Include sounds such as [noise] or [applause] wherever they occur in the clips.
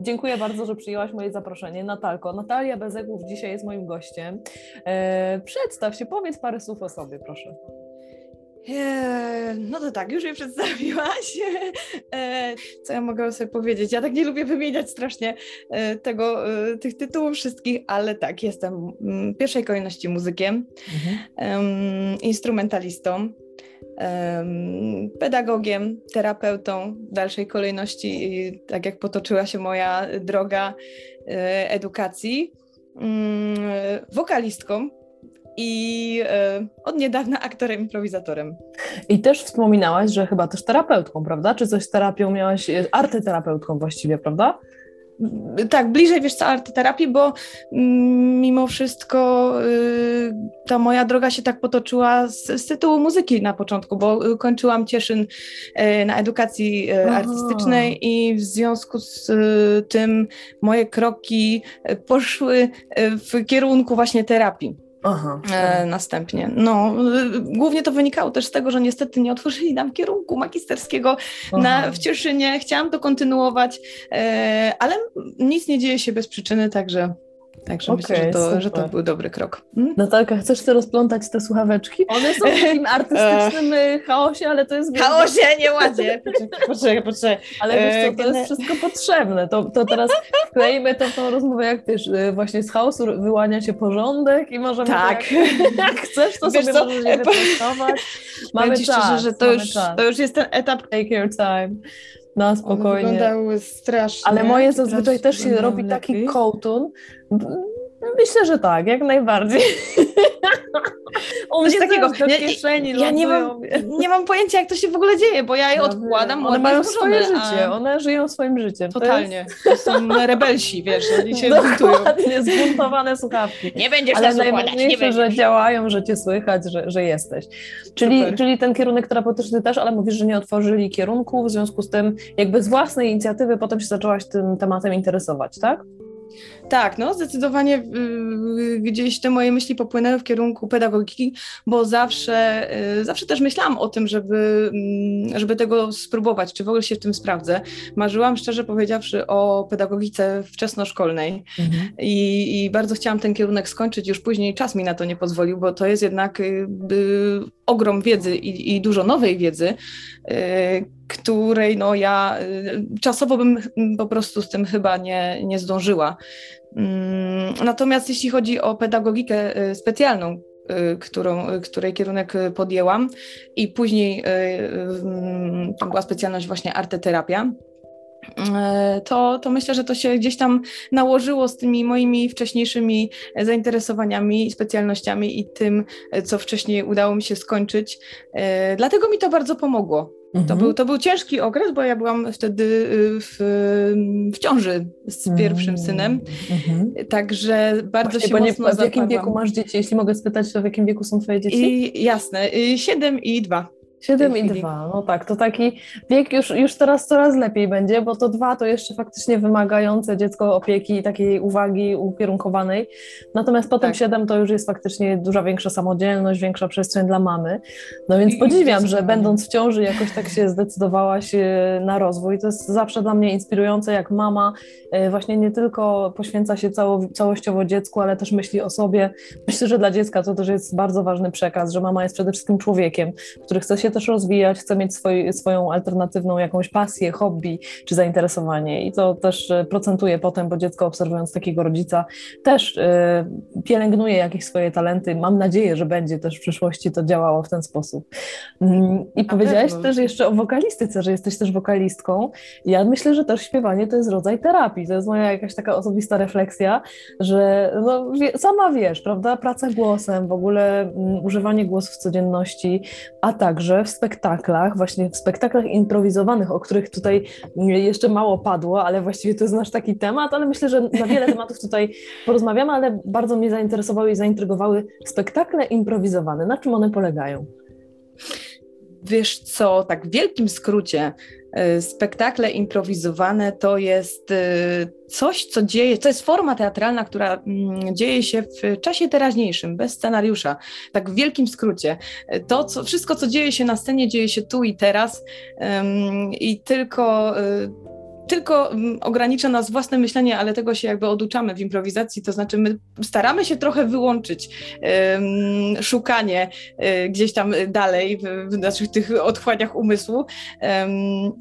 Dziękuję bardzo, że przyjęłaś moje zaproszenie. Natalko, Natalia Bezegłów dzisiaj jest moim gościem. E, przedstaw się, powiedz parę słów o sobie, proszę. Eee, no to tak, już je przedstawiłaś. Eee, [laughs] co ja mogę sobie powiedzieć? Ja tak nie lubię wymieniać strasznie e, tego, e, tych tytułów wszystkich, ale tak, jestem w pierwszej kolejności muzykiem, mhm. instrumentalistą, pedagogiem, terapeutą w dalszej kolejności, tak jak potoczyła się moja droga e, edukacji, mm, wokalistką i e, od niedawna aktorem, improwizatorem. I też wspominałaś, że chyba też terapeutką, prawda? Czy coś z terapią miałaś, e, artyterapeutką właściwie, prawda? tak, bliżej wiesz co, artyterapii, bo mm, mimo wszystko y, ta moja droga się tak potoczyła z, z, tytułu muzyki na początku, bo kończyłam Cieszyn y, na edukacji y, artystycznej i w związku z tym moje kroki poszły w kierunku właśnie terapii. Aha. E, następnie. No, głównie to wynikało też z tego, że niestety nie otworzyli nam kierunku magisterskiego na, w Cieszynie. Chciałam to kontynuować, e, ale nic nie dzieje się bez przyczyny, także Także okay, myślę, że to, że to był dobry krok. Hmm? Natalka, chcesz ty rozplątać te słuchaweczki? One są w [laughs] takim artystycznym e, chaosie, ale to jest... Chaosie, nie ładzie. [laughs] Poczekaj, poczekaj. Ale wiesz co, to jest wszystko potrzebne. To, to teraz wklejmy to w tą rozmowę, jak wiesz, e, właśnie z chaosu wyłania się porządek i możemy tak. jak, [laughs] jak chcesz, to wiesz sobie co? możesz je. Mamy czas, szczerze, że to już, to już jest ten etap... Take your time. Na spokojnie. One wyglądały strasznie. Ale moje zazwyczaj też się robi lepiej. taki kołtun. Myślę, że tak, jak najbardziej. [laughs] U mnie takiego do kieszeni ja, nie, mam, nie mam pojęcia, jak to się w ogóle dzieje, bo ja je odkładam. One mają swoje życie, one żyją swoim życiem. Totalnie. To, jest... to są rebelsi, wiesz, oni się Dokładnie, zbuntowane słuchawki. Nie będziesz Ale najważniejsze, że działają, że cię słychać, że, że jesteś. Czyli, czyli ten kierunek terapeutyczny też, ale mówisz, że nie otworzyli kierunku, w związku z tym jakby z własnej inicjatywy potem się zaczęłaś tym tematem interesować, tak? Tak, no zdecydowanie y, gdzieś te moje myśli popłynęły w kierunku pedagogiki, bo zawsze, y, zawsze też myślałam o tym, żeby, mm, żeby tego spróbować, czy w ogóle się w tym sprawdzę. Marzyłam szczerze powiedziawszy o pedagogice wczesnoszkolnej mhm. I, i bardzo chciałam ten kierunek skończyć, już później czas mi na to nie pozwolił, bo to jest jednak y, ogrom wiedzy i, i dużo nowej wiedzy, której no ja czasowo bym po prostu z tym chyba nie, nie zdążyła. Mm, natomiast jeśli chodzi o pedagogikę y, specjalną, y, którą, y, której kierunek podjęłam i później to była specjalność właśnie arteterapia, to, to myślę, że to się gdzieś tam nałożyło z tymi moimi wcześniejszymi zainteresowaniami, specjalnościami i tym, co wcześniej udało mi się skończyć. Dlatego mi to bardzo pomogło. Mhm. To, był, to był ciężki okres, bo ja byłam wtedy y, w, w ciąży z pierwszym mhm. synem, mhm. także bardzo Właśnie, się mocno nie, W jakim wieku masz dzieci? Jeśli mogę spytać, to w jakim wieku są twoje dzieci? I, jasne, 7 y, i 2. 7 i 2, no tak, to taki wiek już, już teraz coraz lepiej będzie, bo to dwa to jeszcze faktycznie wymagające dziecko opieki i takiej uwagi ukierunkowanej, natomiast potem tak. 7 to już jest faktycznie duża większa samodzielność, większa przestrzeń dla mamy, no więc I, podziwiam, że będąc w ciąży jakoś tak się zdecydowałaś na rozwój, to jest zawsze dla mnie inspirujące, jak mama e, właśnie nie tylko poświęca się cało, całościowo dziecku, ale też myśli o sobie, myślę, że dla dziecka to też jest bardzo ważny przekaz, że mama jest przede wszystkim człowiekiem, który chce się się też rozwijać, chce mieć swój, swoją alternatywną jakąś pasję, hobby czy zainteresowanie i to też e, procentuje potem, bo dziecko obserwując takiego rodzica też y, pielęgnuje jakieś swoje talenty. Mam nadzieję, że będzie też w przyszłości to działało w ten sposób. Mm, I A powiedziałaś też jeszcze o wokalistyce, że jesteś też wokalistką. Ja myślę, że też śpiewanie to jest rodzaj terapii. To jest moja jakaś taka osobista refleksja, że no, sama wiesz, prawda, praca głosem, w ogóle um, używanie głosu w codzienności, a także w spektaklach, właśnie w spektaklach improwizowanych, o których tutaj jeszcze mało padło, ale właściwie to jest nasz taki temat, ale myślę, że na wiele tematów tutaj porozmawiamy, ale bardzo mnie zainteresowały i zaintrygowały spektakle improwizowane. Na czym one polegają? Wiesz co, tak w wielkim skrócie, y, spektakle improwizowane to jest y, coś, co dzieje, to jest forma teatralna, która mm, dzieje się w czasie teraźniejszym, bez scenariusza. Tak w wielkim skrócie. To, co, wszystko, co dzieje się na scenie, dzieje się tu i teraz i tylko tylko mm, ogranicza nas własne myślenie, ale tego się jakby oduczamy w improwizacji, to znaczy my staramy się trochę wyłączyć um, szukanie um, gdzieś tam dalej w, w naszych tych otchłaniach umysłu um,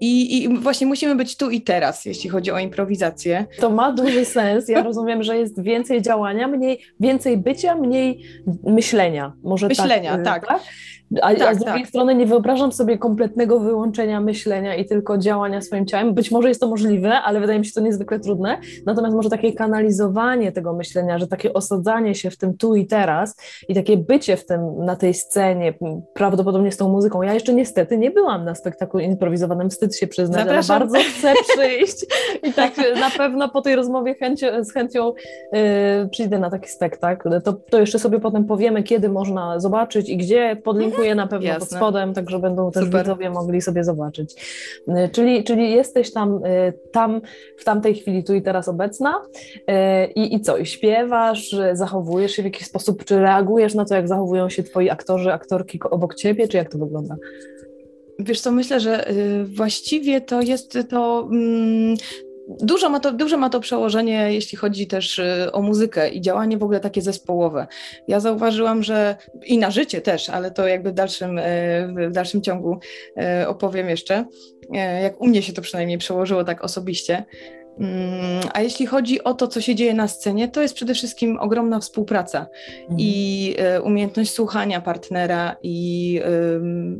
i, I, właśnie musimy być tu i teraz, jeśli chodzi o improwizację. To ma duży sens. Ja rozumiem, że jest więcej działania, mniej, więcej bycia, mniej myślenia. Może tak, myślenia, tak. tak. tak? A, tak, a z drugiej tak. strony nie wyobrażam sobie kompletnego wyłączenia myślenia i tylko działania swoim ciałem. Być może jest to możliwe, ale wydaje mi się to niezwykle trudne. Natomiast może takie kanalizowanie tego myślenia, że takie osadzanie się w tym tu i teraz i takie bycie w tym na tej scenie, prawdopodobnie z tą muzyką. Ja jeszcze niestety nie byłam na spektaklu improwizowanym, wstyd się przyznać, Zapraszam. ale bardzo chcę [laughs] przyjść i tak na pewno po tej rozmowie chęcią, z chęcią yy, przyjdę na taki spektakl. To, to jeszcze sobie potem powiemy, kiedy można zobaczyć i gdzie podlinkuję linkuję na pewno Jasne. pod spodem, tak że będą też Super. widzowie mogli sobie zobaczyć. Y, czyli, czyli jesteś tam, y, tam w tamtej chwili, tu i teraz obecna y, i, i co? I śpiewasz, zachowujesz się w jakiś sposób, czy reagujesz na to, jak zachowują się twoi aktorzy, aktorki obok ciebie, czy jak to wygląda? Wiesz co, myślę, że właściwie to jest to mm, Dużo ma, to, duże ma to przełożenie, jeśli chodzi też y, o muzykę i działanie w ogóle takie zespołowe. Ja zauważyłam, że i na życie też, ale to jakby w dalszym, y, w dalszym ciągu y, opowiem jeszcze, jak u mnie się to przynajmniej przełożyło tak osobiście. Mm, a jeśli chodzi o to, co się dzieje na scenie, to jest przede wszystkim ogromna współpraca mhm. i umiejętność słuchania partnera i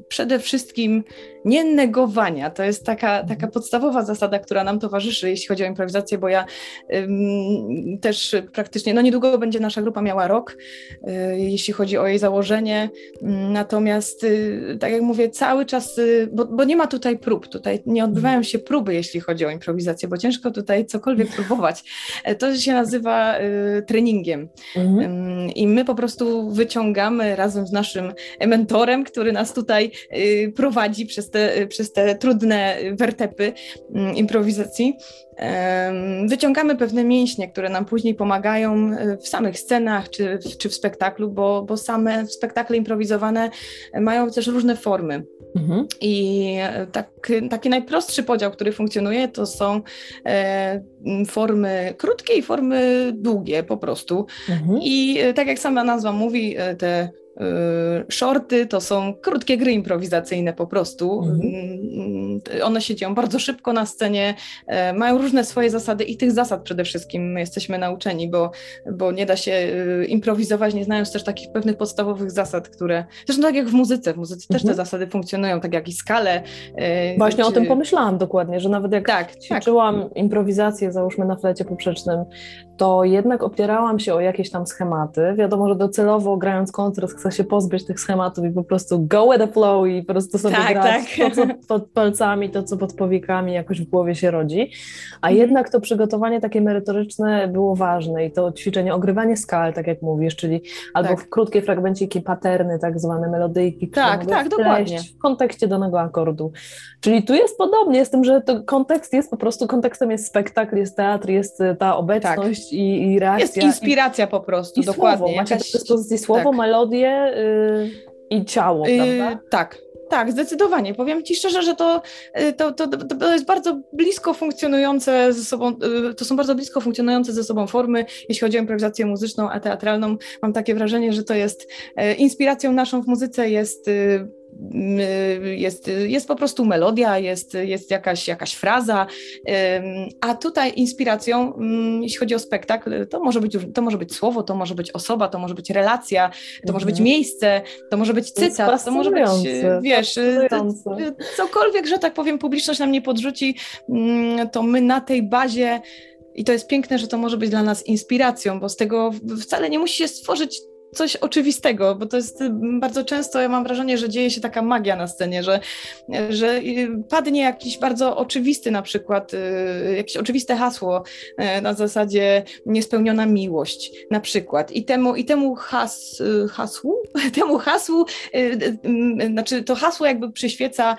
przede wszystkim nie negowania. To jest taka, taka podstawowa zasada, która nam towarzyszy, jeśli chodzi o improwizację, bo ja ym, też praktycznie, no niedługo będzie nasza grupa miała rok, y, jeśli chodzi o jej założenie. Natomiast, y, tak jak mówię, cały czas, y, bo, bo, nie ma tutaj prób, tutaj nie odbywają się próby, jeśli chodzi o improwizację, bo ciężko tutaj cokolwiek próbować. E, to się nazywa y, treningiem. Mhm. I my po prostu wyciągamy razem z naszym mentorem, który nas tutaj y, prowadzi przez te, przez te trudne wertepy mm, improwizacji. Wyciągamy pewne mięśnie, które nam później pomagają e, w samych scenach czy, czy w spektaklu, bo, bo same spektakle improwizowane mają też różne formy. Mhm. I e, tak, taki najprostszy podział, który funkcjonuje, to są e, formy krótkie i formy długie po prostu. Mhm. I e, tak jak sama nazwa mówi, te shorty to są krótkie gry improwizacyjne po prostu. Mhm. Mm, one się dzieją bardzo szybko na scenie, e, mają różne swoje zasady i tych zasad przede wszystkim jesteśmy nauczeni, bo, bo nie da się y, improwizować, nie znając też takich pewnych podstawowych zasad, które. Zresztą tak jak w muzyce, w muzyce mhm. też te mhm. zasady funkcjonują, tak jak i skale. E, Właśnie czy... o tym pomyślałam dokładnie, że nawet jak tak, tak. ćwiczyłam tak. improwizację, załóżmy na flecie poprzecznym, to jednak opierałam się o jakieś tam schematy. Wiadomo, że docelowo grając koncert chce się pozbyć tych schematów i po prostu go with the flow i po prostu sobie tak, grać tak. to, co pod palcami, to, co pod powiekami jakoś w głowie się rodzi. A mhm. jednak to przygotowanie takie merytoryczne było ważne i to ćwiczenie, ogrywanie skal, tak jak mówisz, czyli albo tak. w krótkie fragmenciki, paterny, tak zwane melodyjki, tak, tak, dokładnie. w kontekście danego akordu. Czyli tu jest podobnie z tym, że to kontekst jest po prostu, kontekstem jest spektakl, jest teatr, jest ta obecność i, i reakcja. Jest inspiracja i, po prostu, i dokładnie. Słowo. Macie Jakaś... do dyspozycji słowo, tak. melodię yy, i ciało, yy, prawda? Tak, tak, zdecydowanie. Powiem Ci szczerze, że to, to, to, to jest bardzo blisko funkcjonujące ze sobą, to są bardzo blisko funkcjonujące ze sobą formy, jeśli chodzi o improwizację muzyczną, a teatralną. Mam takie wrażenie, że to jest inspiracją naszą w muzyce jest jest, jest po prostu melodia, jest, jest jakaś, jakaś fraza, a tutaj inspiracją, mm, jeśli chodzi o spektakl, to może być, to może być słowo, to może być osoba, to może być relacja, to może być mhm. miejsce, to może być cytat, to może być, wiesz, cokolwiek, że tak powiem, publiczność nam nie podrzuci, mm, to my na tej bazie i to jest piękne, że to może być dla nas inspiracją, bo z tego wcale nie musi się stworzyć coś oczywistego, bo to jest bardzo często, ja mam wrażenie, że dzieje się taka magia na scenie, że, że padnie jakiś bardzo oczywisty na przykład, jakieś oczywiste hasło na zasadzie niespełniona miłość na przykład i temu, i temu has, hasłu, [laughs] temu hasłu, znaczy to hasło jakby przyświeca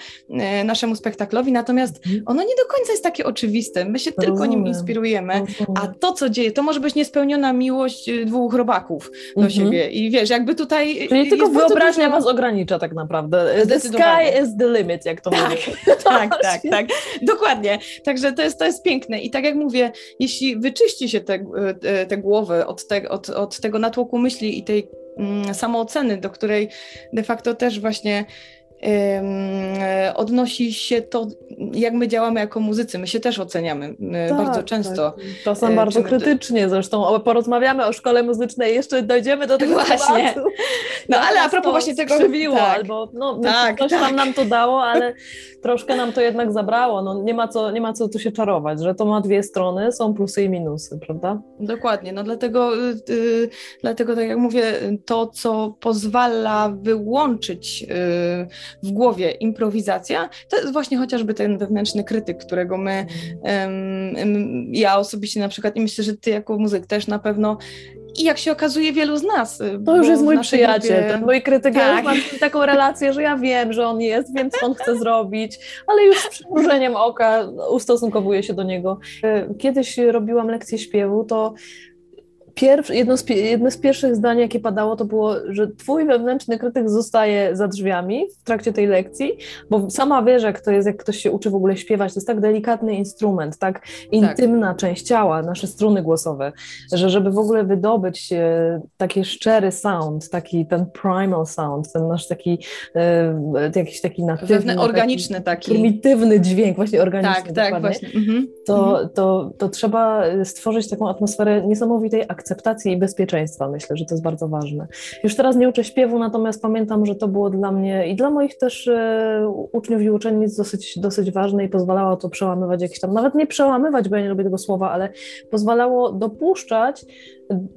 naszemu spektaklowi, natomiast mhm. ono nie do końca jest takie oczywiste, my się Rozumiem. tylko nim inspirujemy, a to, co dzieje, to może być niespełniona miłość dwóch robaków do mhm. siebie i wiesz, jakby tutaj... Czyli tylko wyobraźnia dużo... was ogranicza tak naprawdę. The sky is the limit, jak to tak, mówię. [laughs] Tak, tak, tak, dokładnie. Także to jest, to jest piękne i tak jak mówię, jeśli wyczyści się te, te głowy od, te, od, od tego natłoku myśli i tej mm, samooceny, do której de facto też właśnie odnosi się to, jak my działamy jako muzycy. My się też oceniamy tak, bardzo często. Tak. Czasem e, bardzo krytycznie zresztą. Porozmawiamy o szkole muzycznej, jeszcze dojdziemy do tego właśnie. Tematu. No ale a propos właśnie tego... Skrzywiło, tak. albo no, tak, coś tak. tam nam to dało, ale troszkę nam to jednak zabrało. No, nie, ma co, nie ma co tu się czarować, że to ma dwie strony, są plusy i minusy, prawda? Dokładnie, no dlatego, yy, dlatego tak jak mówię, to co pozwala wyłączyć yy, w głowie improwizacja, to jest właśnie chociażby ten wewnętrzny krytyk, którego my, um, ja osobiście na przykład i myślę, że ty jako muzyk też na pewno i jak się okazuje, wielu z nas. Y, to już jest mój przyjaciel, grupie... ten mój krytyk. Tak. Ja już mam taką relację, że ja wiem, że on jest, wiem, co on chce zrobić, ale już z przymrużeniem oka ustosunkowuję się do niego. Y, kiedyś robiłam lekcję śpiewu, to Jedno, z, jedno z pierwszych zdań, jakie padało, to było, że twój wewnętrzny krytyk zostaje za drzwiami w trakcie tej lekcji, bo sama wiesz, jak to jest, jak ktoś się uczy w ogóle śpiewać, to jest tak delikatny instrument, tak intymna tak. część ciała, nasze struny głosowe, że żeby w ogóle wydobyć e, taki szczery sound, taki ten primal sound, ten nasz taki e, jakiś taki natywny, Wewnę, organiczny taki. Prymitywny dźwięk, właśnie organiczny. Tak, tak, właśnie. Mhm. To, mhm. to, to trzeba stworzyć taką atmosferę niesamowitej akcji akceptacji i bezpieczeństwa. Myślę, że to jest bardzo ważne. Już teraz nie uczę śpiewu, natomiast pamiętam, że to było dla mnie i dla moich też e, uczniów i uczennic dosyć, dosyć ważne i pozwalało to przełamywać jakieś tam, nawet nie przełamywać, bo ja nie lubię tego słowa, ale pozwalało dopuszczać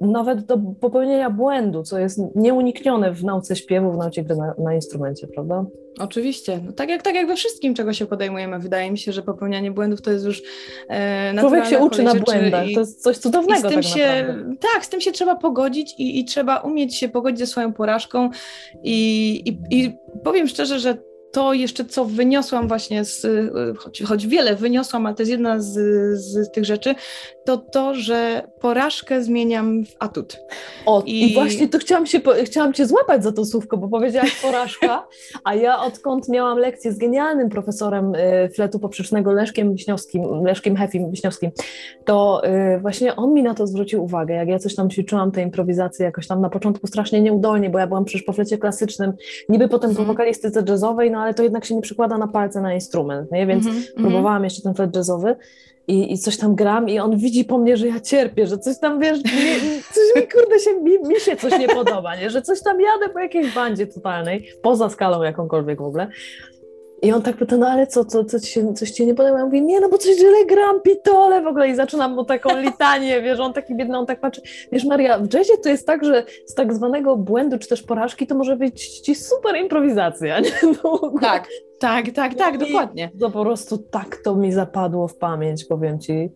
nawet do popełnienia błędu, co jest nieuniknione w nauce śpiewu, w nauce gry na, na instrumencie, prawda? Oczywiście. No, tak, jak, tak jak we wszystkim, czego się podejmujemy. Wydaje mi się, że popełnianie błędów to jest już e, Człowiek się uczy na błędach, to jest coś cudownego z tym tak się, Tak, z tym się trzeba pogodzić i, i trzeba umieć się pogodzić ze swoją porażką i, i, i powiem szczerze, że to jeszcze, co wyniosłam właśnie, z, choć, choć wiele wyniosłam, ale to jest jedna z, z tych rzeczy, to to, że porażkę zmieniam w atut. O, i, i właśnie to chciałam, się, chciałam Cię złapać za to słówko, bo powiedziałaś [laughs] porażka, a ja odkąd miałam lekcję z genialnym profesorem y, fletu poprzecznego Leszkiem Wiśniowskim, Leszkiem Hefim Wiśniowskim, to y, właśnie on mi na to zwrócił uwagę, jak ja coś tam ćwiczyłam, te improwizacje jakoś tam na początku strasznie nieudolnie, bo ja byłam przecież po flecie klasycznym, niby potem po mhm. wokalistyce jazzowej, no ale to jednak się nie przykłada na palce na instrument, nie? więc mm -hmm, próbowałam jeszcze ten flet jazzowy i, i coś tam gram i on widzi po mnie, że ja cierpię, że coś tam, wiesz, mi, coś mi, kurde, się, mi, mi się coś nie podoba, nie? że coś tam jadę po jakiejś bandzie totalnej, poza skalą jakąkolwiek w ogóle. I on tak pyta, no ale co, co, co ci się, coś ci nie podoba? Ja mówię, nie, no bo coś źle gram, pitole w ogóle i zaczynam mu taką [laughs] litanię, wiesz, on taki biedny, on tak patrzy. Wiesz Maria, w jazzie to jest tak, że z tak zwanego błędu czy też porażki to może być ci super improwizacja, [laughs] nie? No, tak, tak, tak, tak, dokładnie. To po prostu tak to mi zapadło w pamięć, powiem ci.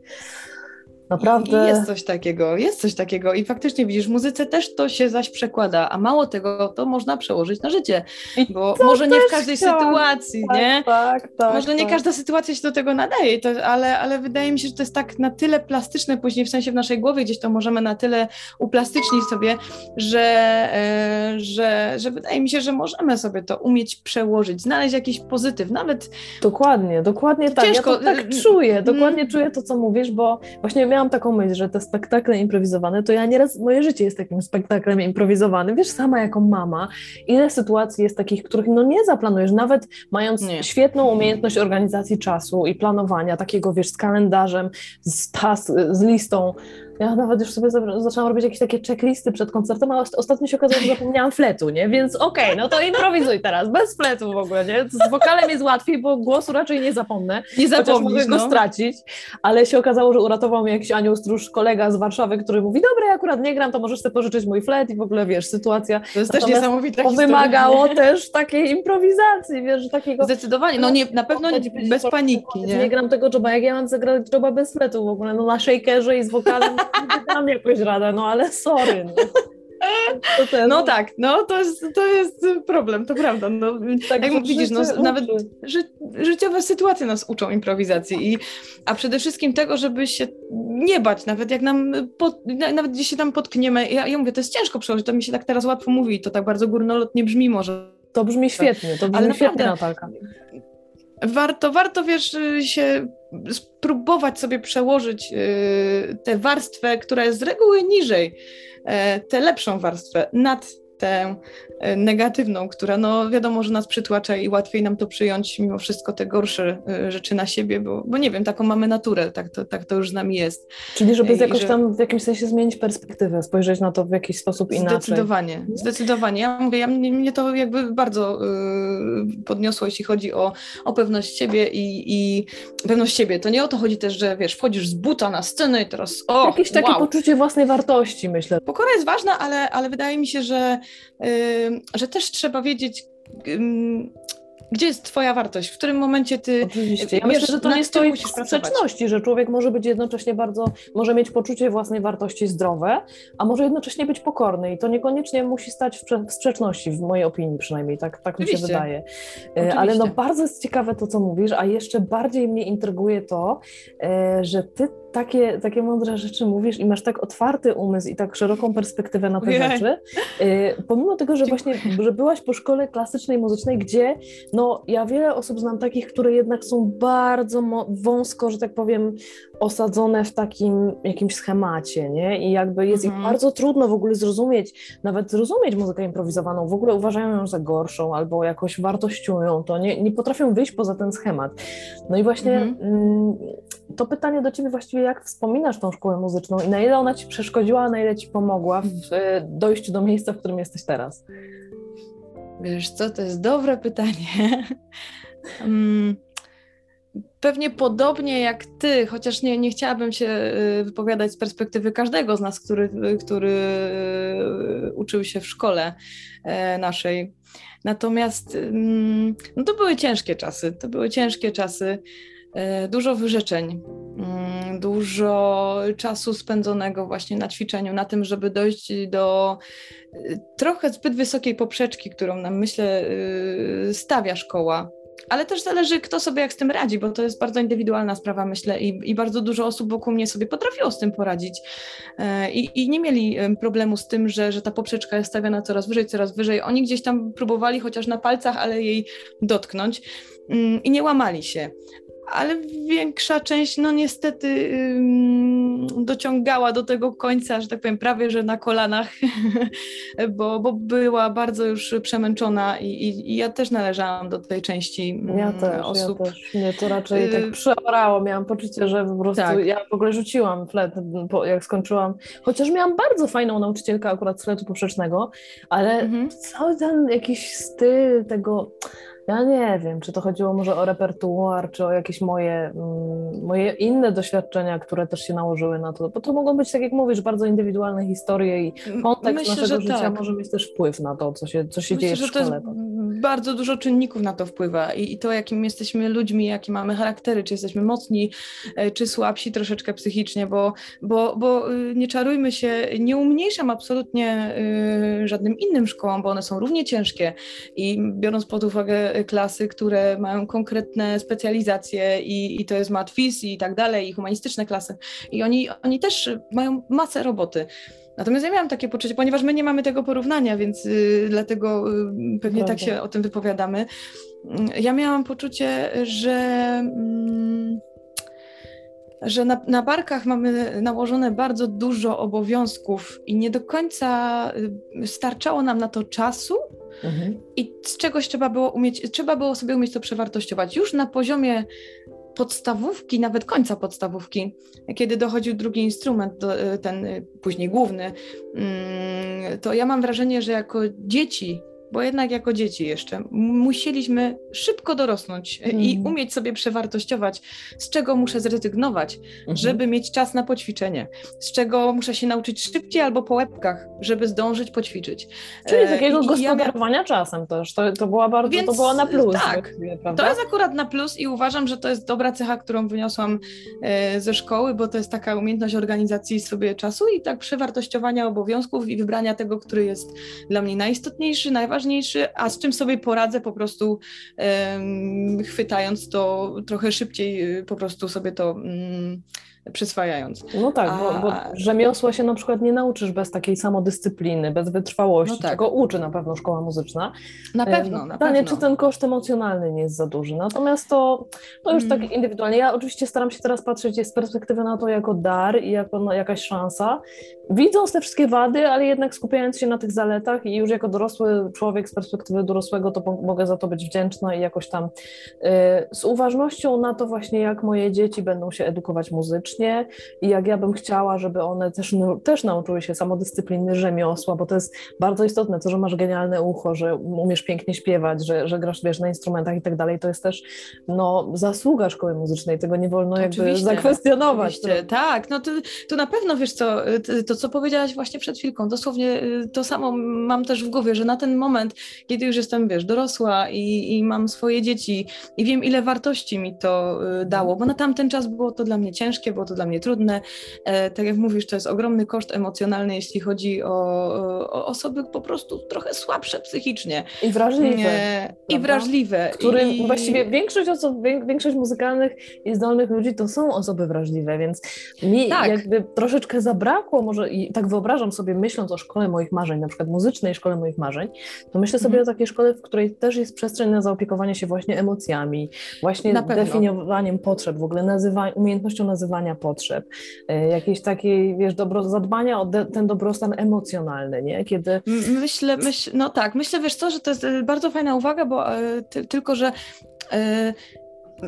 Naprawdę. I jest coś takiego, jest coś takiego i faktycznie widzisz, w muzyce też to się zaś przekłada, a mało tego, to można przełożyć na życie, bo może nie w każdej chciałam. sytuacji, tak, nie? Tak, tak. Może nie tak. każda sytuacja się do tego nadaje, to, ale, ale wydaje mi się, że to jest tak na tyle plastyczne później, w sensie w naszej głowie gdzieś to możemy na tyle uplastycznić sobie, że, e, że, że wydaje mi się, że możemy sobie to umieć przełożyć, znaleźć jakiś pozytyw, nawet... Dokładnie, dokładnie tak, ciężko. ja to tak y, y, czuję, dokładnie mm. czuję to, co mówisz, bo właśnie miałam miałam taką myśl, że te spektakle improwizowane, to ja nieraz, moje życie jest takim spektaklem improwizowanym. Wiesz, sama jako mama, ile sytuacji jest takich, których no nie zaplanujesz, nawet mając nie. świetną umiejętność organizacji czasu i planowania, takiego wiesz, z kalendarzem, z, tas, z listą, Ja nawet już sobie zaczęłam robić jakieś takie checklisty przed koncertem, a ostatnio się okazało, że zapomniałam fletu, nie? Więc okej, okay, no to improwizuj teraz, bez fletu w ogóle, nie? Z wokalem jest łatwiej, bo głosu raczej nie zapomnę. Nie zapomnę. mogę go no. stracić, ale się okazało, że uratował mnie jakiś anioł stróż, kolega z Warszawy, który mówi, dobra, ja akurat nie gram, to możesz sobie pożyczyć mój flet i w ogóle, wiesz, sytuacja. To jest też niesamowite. To wymagało też takiej improwizacji, wiesz, takiego... Zdecydowanie, no nie, na pewno bez paniki, nie? Nie gram tego joba, jak ja mam zagrać joba bez fletu w ogóle, no na shakerze i z wokalem dam jakoś radę, no ale sorry. No. No tak, no to jest, to jest problem, to prawda. No, tak, jak widzisz, no, nawet ży, życiowe sytuacje nas uczą improwizacji, i, a przede wszystkim tego, żeby się nie bać, nawet jak nam, pod, nawet gdzieś się tam potkniemy. Ja, ja mówię, to jest ciężko przełożyć, to mi się tak teraz łatwo mówi, to tak bardzo górnolotnie brzmi może. To brzmi świetnie, to brzmi Ale świetnie, Natalka. Warto, warto, wiesz, się spróbować sobie przełożyć y, tę warstwę, która jest z reguły niżej, e, tę lepszą warstwę nad tę e, negatywną, która no wiadomo, że nas przytłacza i łatwiej nam to przyjąć mimo wszystko te gorsze e, rzeczy na siebie, bo, bo nie wiem, taką mamy naturę, tak to, tak to już z nami jest. Czyli żeby jakoś że... tam w jakimś sensie zmienić perspektywę, spojrzeć na to w jakiś sposób inaczej. Zdecydowanie, zdecydowanie. Ja mówię, ja, mnie, to jakby bardzo y, podniosło, jeśli chodzi o, o pewność siebie i, i pewność siebie. To nie o to chodzi też, że wiesz, wchodzisz z buta na scenę i teraz o, Jakieś takie wow. poczucie własnej wartości, myślę. Pokora jest ważna, ale, ale wydaje mi się, że że też trzeba wiedzieć, gdzie jest twoja wartość, w którym momencie ty... Oczywiście. Ja myślę, że to nie stoi w sprzeczności, że człowiek może być jednocześnie bardzo, może mieć poczucie własnej wartości zdrowe, a może jednocześnie być pokorny i to niekoniecznie musi stać w sprzeczności, w mojej opinii przynajmniej, tak, tak mi się wydaje. Oczywiście. Ale no bardzo jest ciekawe to, co mówisz, a jeszcze bardziej mnie intryguje to, e, że ty takie, takie mądre rzeczy mówisz i masz tak otwarty umysł i tak szeroką perspektywę na te rzeczy, y, pomimo tego, że właśnie że byłaś po szkole klasycznej muzycznej, gdzie no ja wiele osób znam takich, które jednak są bardzo wąsko, że tak powiem, osadzone w takim jakimś schemacie, nie? I jakby jest mhm. ich bardzo trudno w ogóle zrozumieć, nawet zrozumieć muzykę improwizowaną, w ogóle uważają ją za gorszą albo jakoś wartościują to, nie, nie potrafią wyjść poza ten schemat. No i właśnie mhm. mm, to pytanie do Ciebie właściwie, jak wspominasz tą szkołę muzyczną i na ile ona Ci przeszkodziła, a na ile Ci pomogła w e, dojściu do miejsca, w którym jesteś teraz? Wiesz co, to jest dobre pytanie. [laughs] pewnie podobnie jak ty, chociaż nie, nie chciałabym się y, wypowiadać z perspektywy każdego z nas, który, który y, uczył się w szkole e, naszej. Natomiast mm, no to były ciężkie czasy. To były ciężkie czasy. E, dużo wyrzeczeń, mm, dużo czasu spędzonego właśnie na ćwiczeniu, na tym, żeby dojść do y, trochę zbyt wysokiej poprzeczki, którą nam myślę stawia szkoła ale też zależy, kto sobie jak z tym radzi, bo to jest bardzo indywidualna sprawa, myślę, i, i bardzo dużo osób wokół mnie sobie potrafiło z tym poradzić e, i, i nie mieli problemu z tym, że, że ta poprzeczka jest stawiana coraz wyżej, coraz wyżej. Oni gdzieś tam próbowali chociaż na palcach, ale jej dotknąć mm, i nie łamali się ale większa część, no niestety, dociągała do tego końca, że tak powiem, prawie że na kolanach, [laughs] bo, bo była bardzo już przemęczona i, i, i ja też należałam do tej części ja mm, też, osób. Ja też. Mnie to raczej tak y, przeorało, miałam poczucie, że po prostu tak. ja w ogóle rzuciłam flet, jak skończyłam, chociaż miałam bardzo fajną nauczycielkę akurat z fletu poprzecznego, ale mhm. cały ten jakiś styl tego ja nie wiem, czy to chodziło może o repertuar, czy o jakieś moje, mm, moje inne doświadczenia, które też się nałożyły na to, bo to mogą być, tak jak mówisz, bardzo indywidualne historie i kontekst Myślę, naszego życia tak. może mieć też wpływ na to, co się, co się Myślę, dzieje w szkole. Że to jest bardzo dużo czynników na to wpływa I, i to, jakim jesteśmy ludźmi, jakie mamy charaktery, czy jesteśmy mocni, e, czy słabsi troszeczkę psychicznie, bo, bo, bo y, nie czarujmy się, nie umniejszam absolutnie y, żadnym innym szkołom, bo one są równie ciężkie i biorąc pod uwagę klasy, które mają konkretne specjalizacje i, i to jest matwiz i tak dalej, i humanistyczne klasy. I oni, oni też mają masę roboty. Natomiast ja miałam takie poczucie, ponieważ my nie mamy tego porównania, więc y, dlatego y, pewnie Prawda. tak się o tym wypowiadamy. Y, ja miałam poczucie, że. Mm, że na, na barkach mamy nałożone bardzo dużo obowiązków i nie do końca y, starczało nam na to czasu, Mhm. I z czegoś trzeba było umieć, trzeba było sobie umieć to przewartościować. Już na poziomie podstawówki, nawet końca podstawówki, kiedy dochodził drugi instrument, ten później główny, mm, to ja mam wrażenie, że jako dzieci bo jednak jako dzieci jeszcze musieliśmy szybko dorosnąć mm. i mhm. umieć sobie przewartościować, z czego muszę zrezygnować, -hmm. żeby mieć czas na poćwiczenie, z czego muszę się nauczyć szybciej albo po łebkach, żeby zdążyć poćwiczyć. Czyli e, takiego I, gospodarowania ja... czasem też, to, to była bardzo, Więc, to było na plus. Tak, to jest akurat na plus i uważam, że to jest dobra cecha, którą wyniosłam e, ze szkoły, bo to jest taka umiejętność organizacji sobie czasu i tak przewartościowania obowiązków i wybrania tego, który jest dla mnie najistotniejszy, najważniejszy, a z czym sobie poradzę po prostu chwytając to trochę szybciej, y, po prostu sobie to um, przyswajając. No tak, bo, bo rzemiosła się na przykład nie nauczysz bez takiej samodyscypliny, bez wytrwałości, no tak. czego uczy na pewno szkoła muzyczna. Na pewno, na Pytanie, pewno. czy ten koszt emocjonalny nie jest za duży. Natomiast to, to już tak mm. indywidualnie. Ja oczywiście staram się teraz patrzeć z perspektywy na to jako dar i jako na jakaś szansa, widząc te wszystkie wady, ale jednak skupiając się na tych zaletach i już jako dorosły człowiek z perspektywy dorosłego, to mogę za to być wdzięczna i jakoś tam y, z uważnością na to właśnie, jak moje dzieci będą się edukować muzycznie i jak ja bym chciała, żeby one też, też nauczyły się samodyscypliny, rzemiosła, bo to jest bardzo istotne, to, że masz genialne ucho, że umiesz pięknie śpiewać, że, że grasz, wiesz, na instrumentach i tak dalej, to jest też no, zasługa szkoły muzycznej, tego nie wolno jakby oczywiście, zakwestionować. Oczywiście, tak, no to, to na pewno, wiesz co, to co powiedziałaś właśnie przed chwilką, dosłownie y, to samo mam też w głowie, że na ten moment, kiedy już jestem, wiesz, dorosła i, i mam swoje dzieci i wiem, ile wartości mi to y, dało, bo na tamten czas było to dla mnie ciężkie, było to dla mnie trudne. E, tak jak mówisz, to jest ogromny koszt emocjonalny, jeśli chodzi o, o osoby po prostu trochę słabsze psychicznie. I wrażliwe. I wrażliwe. Którym I... właściwie większość osób, większość muzykalnych i zdolnych ludzi to są osoby wrażliwe, więc mi tak. jakby troszeczkę zabrakło może i tak wyobrażam sobie, myśląc o szkole moich marzeń, na przykład muzycznej szkole moich marzeń, to myślę sobie mhm. o takiej szkole, w której też jest przestrzeń na zaopiekowanie się właśnie emocjami, właśnie definiowaniem potrzeb, w ogóle nazywa, umiejętnością nazywania potrzeb, y, jakiejś takiej, wiesz, dobro, zadbania o de, ten dobrostan emocjonalny, nie? Kiedy... Myślę, myśl, no tak, myślę, wiesz co, że to jest y, bardzo fajna uwaga, bo y, ty, tylko, że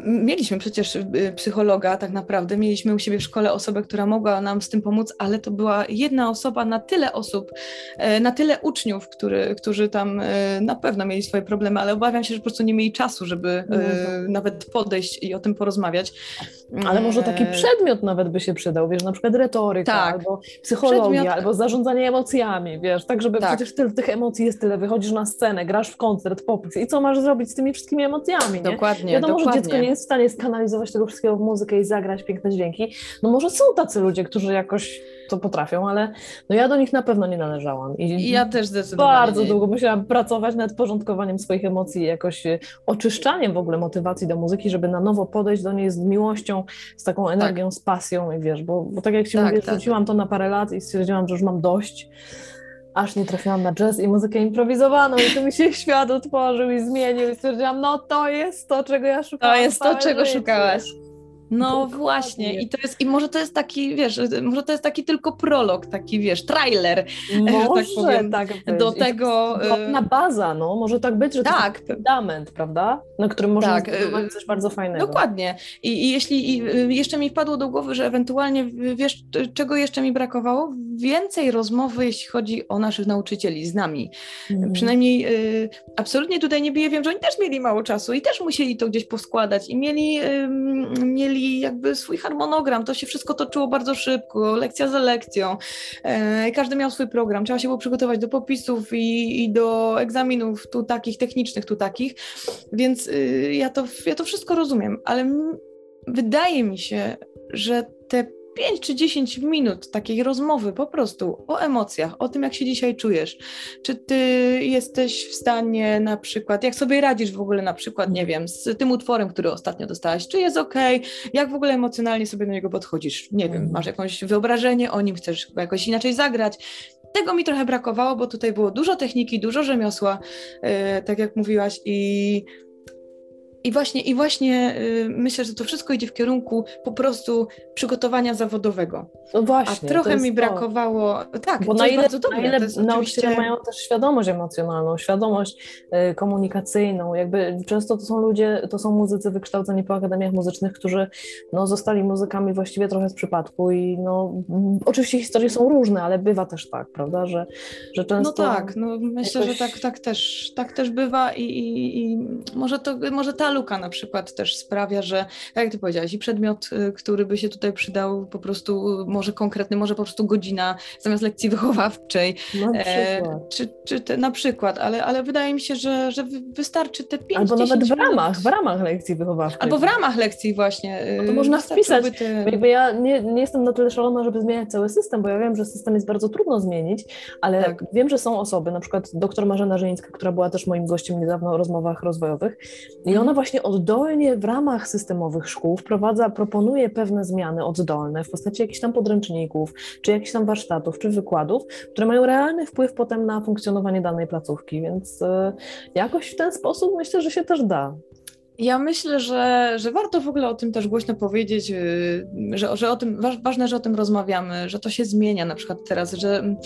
Mieliśmy przecież y, psychologa, tak naprawdę. Mieliśmy u siebie w szkole osobę, która mogła nam z tym pomóc, ale to była jedna osoba na tyle osób, e, na tyle uczniów, który, którzy tam e, na pewno mieli swoje problemy, ale obawiam się, że po prostu nie mieli czasu, żeby no nawet podejść i o tym porozmawiać. Ale może taki przedmiot nawet by się przydał, wiesz, na przykład retoryka, tak. albo psychologia, przedmiot... albo zarządzanie emocjami, wiesz, tak, żeby tak. przecież tyle, tych emocji jest tyle, wychodzisz na scenę, grasz w koncert, popis i co masz zrobić z tymi wszystkimi emocjami, nie? Dokładnie, Wiadomo, dokładnie. że dziecko nie jest w stanie skanalizować tego wszystkiego w muzykę i zagrać piękne dźwięki. No może są tacy ludzie, którzy jakoś to potrafią, ale no ja do nich na pewno nie należałam. I ja też zdecydowanie. Bardzo długo musiałam pracować nad porządkowaniem swoich emocji, jakoś e, oczyszczaniem w ogóle motywacji do muzyki, żeby na nowo podejść do niej z miłością, z taką energią, tak. z pasją i wiesz, bo, bo tak jak Ci tak, mówię, tak. rzuciłam to na parę lat i stwierdziłam, że już mam dość aż nie trafiłam na jazz i muzykę improwizowaną i tu mi się [laughs] świat otworzył i zmienił i stwierdziłam, no to jest to, czego ja szukałam. To jest to, czego szukałaś. No właśnie, i to jest, i może to jest taki, wiesz, może to jest taki tylko prolog, taki, wiesz, trailer, [laughs] może tak powiem, tak do tego. Na y, baza, no, może tak być, że tak. to jest fundament, prawda? Na którym można tak. zbudować coś bardzo fajnego. Dokładnie. I, i jeśli i y, jeszcze mi wpadło do głowy, że ewentualnie, wiesz, czego jeszcze mi brakowało? Więcej rozmowy, jeśli chodzi o naszych nauczycieli z nami. Mm. Przynajmniej y, absolutnie tutaj nie biję, wiem, że oni też mieli mało czasu i też musieli to gdzieś poskładać i mieli, y, mieli jakby swój harmonogram. To się wszystko toczyło bardzo szybko, lekcja za lekcją. E, każdy miał swój program. Trzeba się było przygotować do popisów i, i do egzaminów tu takich, technicznych, tu takich. Więc y, ja, to, ja to wszystko rozumiem, ale wydaje mi się, że te 5 czy 10 minut takiej rozmowy po prostu o emocjach, o tym, jak się dzisiaj czujesz. Czy ty jesteś w stanie na przykład, jak sobie radzisz w ogóle na przykład, nie wiem, z tym utworem, który ostatnio dostałaś, czy jest ok, jak w ogóle emocjonalnie sobie do niego podchodzisz? Nie wiem, masz jakieś wyobrażenie o nim, chcesz jakoś inaczej zagrać. Tego mi trochę brakowało, bo tutaj było dużo techniki, dużo rzemiosła, yy, tak jak mówiłaś, i I właśnie, i właśnie y, myślę, że to wszystko idzie w kierunku po prostu przygotowania zawodowego. No właśnie. A trochę mi brakowało. To. Tak, bo na ile, bardzo dobre. Na ile nauczyciele oczywiście... mają też świadomość emocjonalną, świadomość y, komunikacyjną. Jakby często to są ludzie, to są muzycy wykształceni po akademiach muzycznych, którzy no, zostali muzykami właściwie trochę z przypadku i no, oczywiście historie są różne, ale bywa też tak, prawda, że, że często... No tak, no myślę, jakoś... że tak, tak, też, tak też bywa i, i, i może, to, może ta luka na przykład też sprawia, że tak jak ty powiedziałaś, i przedmiot, y, który by się tutaj przydał po prostu, y, może konkretny, może po prostu godzina zamiast lekcji [laughs] wychowawczej. E, czy, czy te, na przykład, ale, ale wydaje mi się, że, że wystarczy te 5 Albo nawet w ramach, w ramach lekcji wychowawczej. Albo w ramach lekcji właśnie. No to można wpisać. Te... Jakby ja nie, nie jestem na tyle szalona, żeby zmieniać cały system, bo ja wiem, że system jest bardzo trudno zmienić, ale tak. wiem, że są osoby, na przykład dr Marzena Żyńska, która była też moim gościem niedawno w rozmowach rozwojowych i ona mhm. Właśnie oddolnie w ramach systemowych szkół wprowadza, proponuje pewne zmiany oddolne w postaci jakichś tam podręczników, czy jakichś tam warsztatów, czy wykładów, które mają realny wpływ potem na funkcjonowanie danej placówki, więc e, jakoś w ten sposób myślę, że się też da. Ja myślę, że, że warto w ogóle o tym też głośno powiedzieć, y, że, że o tym, ważne, że o tym rozmawiamy, że to się zmienia na przykład teraz, że mm,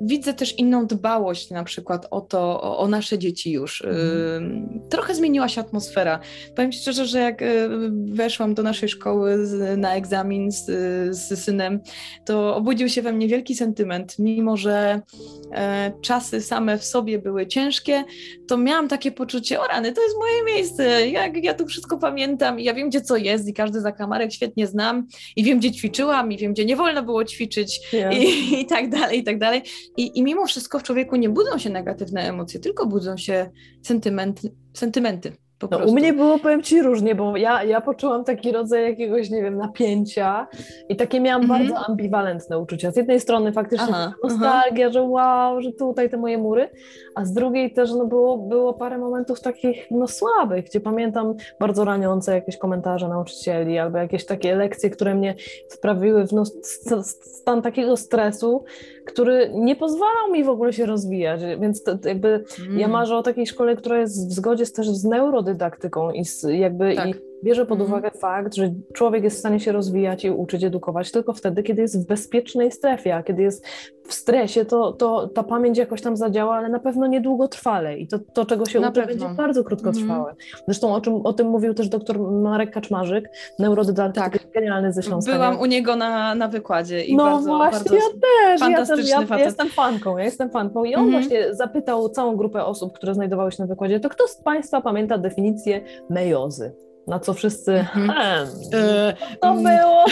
widzę też inną dbałość na przykład o to, o, o nasze dzieci już. Mhm. Trochę zmieniła się atmosfera. Powiem Ci szczerze, że jak y, weszłam do naszej szkoły na egzamin z, z synem, to obudził się we mnie wielki sentyment, mimo że e, czasy same w sobie były ciężkie, to miałam takie poczucie, o rany, to jest moje miejsce, jak ja tu wszystko pamiętam i ja wiem, gdzie co jest i każdy zakamarek świetnie znam i wiem, gdzie ćwiczyłam i wiem, gdzie nie wolno było ćwiczyć yeah. i, [laughs] i, tak dalej, i tak dalej. I, I mimo wszystko w człowieku nie budzą się negatywne emocje, tylko budzą się sentymenty. sentymenty. No, u mnie było, powiem Ci, różnie, bo ja, ja poczułam taki rodzaj jakiegoś, nie wiem, napięcia i takie miałam mm -hmm. bardzo ambiwalentne uczucia. Z jednej strony faktycznie aha, nostalgia, aha. że wow, że tutaj te moje mury, a z drugiej też no, było, było parę momentów takich no, słabych, gdzie pamiętam bardzo raniące jakieś komentarze nauczycieli albo jakieś takie lekcje, które mnie sprawiły w no, stan takiego stresu, który nie pozwalał mi w ogóle się rozwijać, więc to, jakby mm. ja marzę o takiej szkole, która jest w zgodzie z, też z neurodydaktyką i z, jakby tak. i bierze pod mhm. uwagę fakt, że człowiek jest w stanie się rozwijać i uczyć, edukować tylko wtedy, kiedy jest w bezpiecznej strefie, a kiedy jest w stresie, to, to ta pamięć jakoś tam zadziała, ale na pewno niedługotrwale i to, to czego się na uczy, pewno. będzie bardzo krótkotrwałe. Mhm. Zresztą o, czym, o tym mówił też dr Marek Kaczmarzyk, neurodydaktyk, tak. genialny ze Śląska. Byłam u niego na, na wykładzie i no bardzo, właśnie, bardzo ja też, ja też, ja, ja jestem fanką, ja jestem fanką i on mhm. właśnie zapytał całą grupę osób, które znajdowały się na wykładzie, to kto z Państwa pamięta definicję mejozy? Na co wszyscy, mhm. hmm, to mm. było,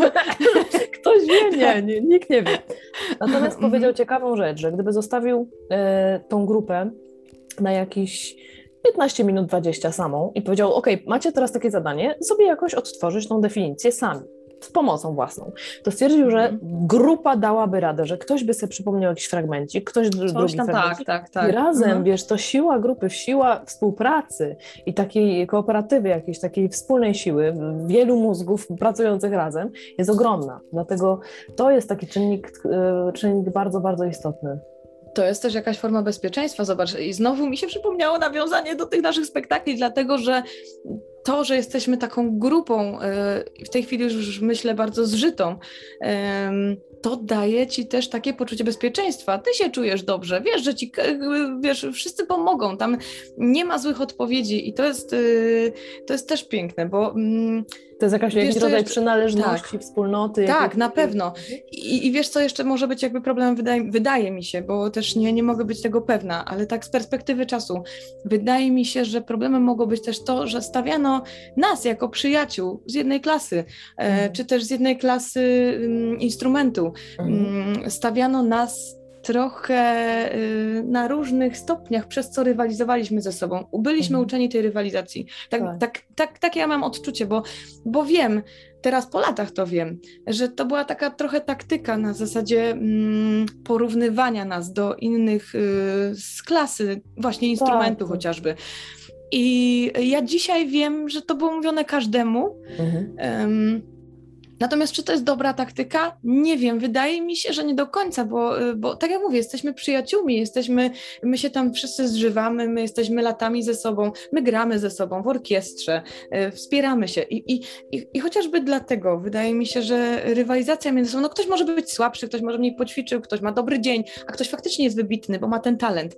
[laughs] ktoś wie, nie, nie, nikt nie wie. Natomiast mhm. powiedział ciekawą rzecz, że gdyby zostawił e, tą grupę na jakiś 15 minut 20 samą i powiedział, ok, macie teraz takie zadanie, sobie jakoś odtworzyć tą definicję sami z pomocą własną, to stwierdził, że mhm. grupa dałaby radę, że ktoś by sobie przypomniał jakiś fragmencik, ktoś Coś drugi tam, tak, tak, tak. i razem, mhm. wiesz, to siła grupy, siła współpracy i takiej kooperatywy jakiejś, takiej wspólnej siły wielu mózgów pracujących razem jest ogromna, dlatego to jest taki czynnik, e, czynnik bardzo, bardzo istotny to jest też jakaś forma bezpieczeństwa. Zobacz, i znowu mi się przypomniało nawiązanie do tych naszych spektakli, dlatego że to, że jesteśmy taką grupą, y, w tej chwili już myślę bardzo zżytą, to daje ci też takie poczucie bezpieczeństwa. Ty się czujesz dobrze, wiesz, że ci, wiesz, wszyscy pomogą, tam nie ma złych odpowiedzi i to jest, y, to jest też piękne, bo mm, to jest jakaś, jakiś rodzaj jeszcze... przynależności, tak. wspólnoty. Tak, na pewno. I, I, wiesz, co jeszcze może być jakby problemem, wydaje, wydaje mi się, bo też nie, nie mogę być tego pewna, ale tak z perspektywy czasu, wydaje mi się, że problemem mogło być też to, że stawiano nas jako przyjaciół z jednej klasy, e, mhm. czy też z jednej klasy mm, instrumentu. Mhm. Mm, stawiano nas trochę y, na różnych stopniach, przez co rywalizowaliśmy ze sobą. Byliśmy mhm. uczeni tej rywalizacji. Tak, tak. Tak, tak, takie ja mam odczucie, bo, bo wiem, teraz po latach to wiem, że to była taka trochę taktyka na zasadzie mm, porównywania nas do innych y, z klasy, właśnie instrumentu tak. chociażby. I ja dzisiaj wiem, że to było mówione każdemu. Mhm. Um, Natomiast czy to jest dobra taktyka? Nie wiem. Wydaje mi się, że nie do końca, bo, y, bo tak jak mówię, jesteśmy przyjaciółmi, jesteśmy, my się tam wszyscy zżywamy, my jesteśmy latami ze sobą, my gramy ze sobą w orkiestrze, y, wspieramy się i, i, i, i chociażby dlatego wydaje mi się, że rywalizacja między sobą, no ktoś może być słabszy, ktoś może mniej poćwiczył, ktoś ma dobry dzień, a ktoś faktycznie jest wybitny, bo ma ten talent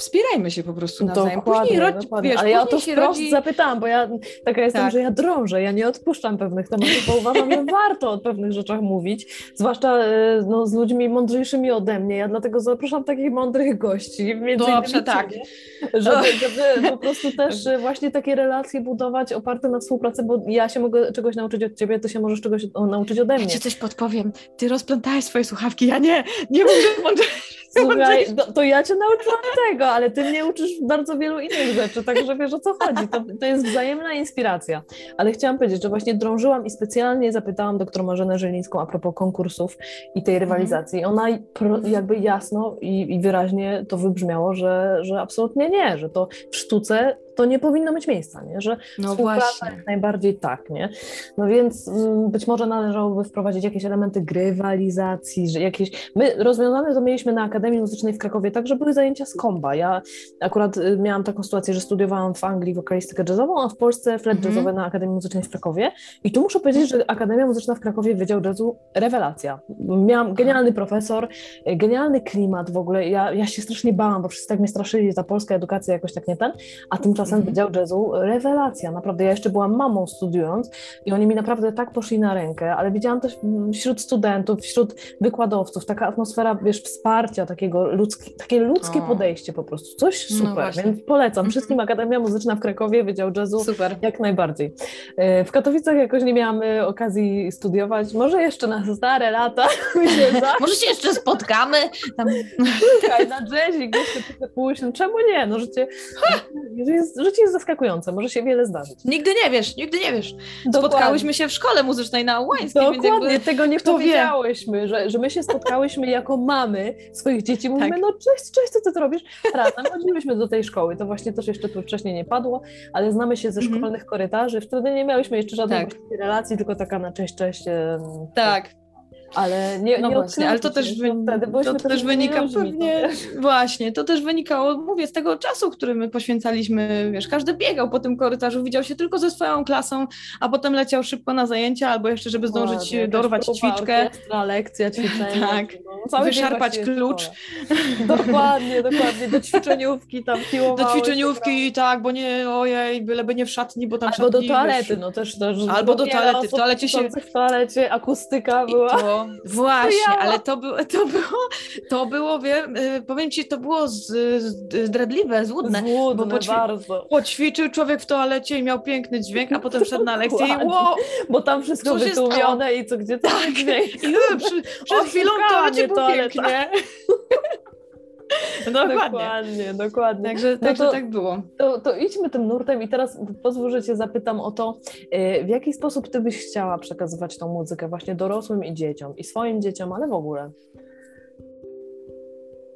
wspierajmy się po prostu nawzajem. Dokładnie, później rodzi, dokładnie. wiesz, Ale ja o to wprost rodzi... zapytałam, bo ja taka jestem, Tak. że ja drążę, ja nie odpuszczam pewnych tematów, bo uważam, że [laughs] warto o pewnych rzeczach mówić, zwłaszcza e, no, z ludźmi mądrzejszymi ode mnie. Ja dlatego zapraszam takich mądrych gości, między Dobrze, tak. ciebie, żeby, żeby [laughs] po prostu też e, właśnie takie relacje budować oparte na współpracy, bo ja się mogę czegoś nauczyć od ciebie, ty się możesz czegoś nauczyć ode Ja mnie. ci coś podpowiem. Ty rozplątałeś swoje słuchawki, ja nie, nie mądrze. [laughs] Słuchaj, to, to ja cię nauczyłam tego, ale ty mnie uczysz bardzo wielu innych rzeczy, także wiesz o co chodzi. To, to jest wzajemna inspiracja. Ale chciałam powiedzieć, że właśnie drążyłam i specjalnie zapytałam doktor Marzenę Żylińską a propos konkursów i tej rywalizacji. Ona jakby jasno i, i wyraźnie to wybrzmiało, że, że absolutnie nie, że to w sztuce to nie powinno mieć miejsca, nie? że No współpraca jak najbardziej tak, nie? No więc mm, być może należałoby wprowadzić jakieś elementy grywalizacji, że jakieś... My rozwiązane to mieliśmy na Akademii Muzycznej w Krakowie, tak, że były zajęcia z komba. Ja akurat y, miałam taką sytuację, że studiowałam w Anglii wokalistykę jazzową, a w Polsce flet Mhm. jazzowy na Akademii Muzycznej w Krakowie i tu muszę powiedzieć, że Akademia Muzyczna w Krakowie Wydział Jazzu rewelacja. Miałam genialny profesor, y, genialny klimat w ogóle. Ja, ja się strasznie bałam, bo wszyscy tak mnie straszyli, że ta polska edukacja jakoś tak nie ten, a tymczasem Mhm. Wydział Jazzu rewelacja, naprawdę. Ja jeszcze byłam mamą studiując i oni mi naprawdę tak poszli na rękę, ale widziałam też mm, wśród studentów, wśród wykładowców taka atmosfera, wiesz, wsparcia, takiego ludzki, takie ludzkie O. podejście po prostu. Coś No super, właśnie. więc polecam. Mhm. Wszystkim Akademia Muzyczna w Krakowie, Wydział Jazzu, Super. jak najbardziej. E, W Katowicach jakoś nie miałam e, okazji studiować, może jeszcze na stare lata. [laughs] Może się jeszcze spotkamy. Tam... Słuchaj, na jazzie gdzieś pójść, no czemu nie? No życie, życie, jest, życie jest zaskakujące, może się wiele zdarzyć. Nigdy nie wiesz, nigdy nie wiesz. Dokładnie. Spotkałyśmy się w szkole muzycznej na Łańskiej, Dokładnie, jakby... tego nie kto wie? powiedziałyśmy, że, że my się spotkałyśmy [laughs] jako mamy swoich dzieci. Mówimy, Tak. no cześć, cześć, co ty robisz? Razem chodziliśmy do tej szkoły, to właśnie też jeszcze tu wcześniej nie padło, ale znamy się ze Mhm. szkolnych korytarzy. Wtedy nie miałyśmy jeszcze żadnej Tak. relacji, tylko taka na cześć, cześć. Tak, Ale nie, no nie właśnie, ale to też, wy... to też wynika pewnie, to [laughs] właśnie, to też wynikało, mówię, z tego czasu, który my poświęcaliśmy, wiesz, każdy biegał po tym korytarzu, widział się tylko ze swoją klasą, a potem leciał szybko na zajęcia, albo jeszcze, żeby zdążyć dorwać ćwiczkę, Orkiestra, lekcja, [laughs] ćwiczenie. Tak. no, dzień wyszarpać w klucz. Dokładnie, [laughs] dokładnie, do ćwiczeniówki tam do ćwiczeniówki, tak, bo nie, ojej, byleby nie w szatni, bo tam Albo do toalety, wiesz, no też, też Albo do toalety, w osób toalecie się- w toalecie, akustyka była. Właśnie, ale to, było, to było, to było, wiem, y, powiem ci, to było z, zdradliwe, złudne. Złudne bo poćwi- bardzo, Poćwiczył człowiek w toalecie i miał piękny dźwięk, a potem wszedł na lekcję i ło, bo tam wszystko Co wytłumione i co gdzie to tak. dźwięk. i przy, przed [laughs] chwilą w toalecie mnie było toaleta. pięknie. [laughs] [laughs] Dokładnie. Dokładnie, dokładnie. Także, No także to- tak było. To, to idźmy tym nurtem i teraz pozwól, że Cię zapytam o to, y, w jaki sposób Ty byś chciała przekazywać tą muzykę właśnie dorosłym i dzieciom, i swoim dzieciom, ale w ogóle.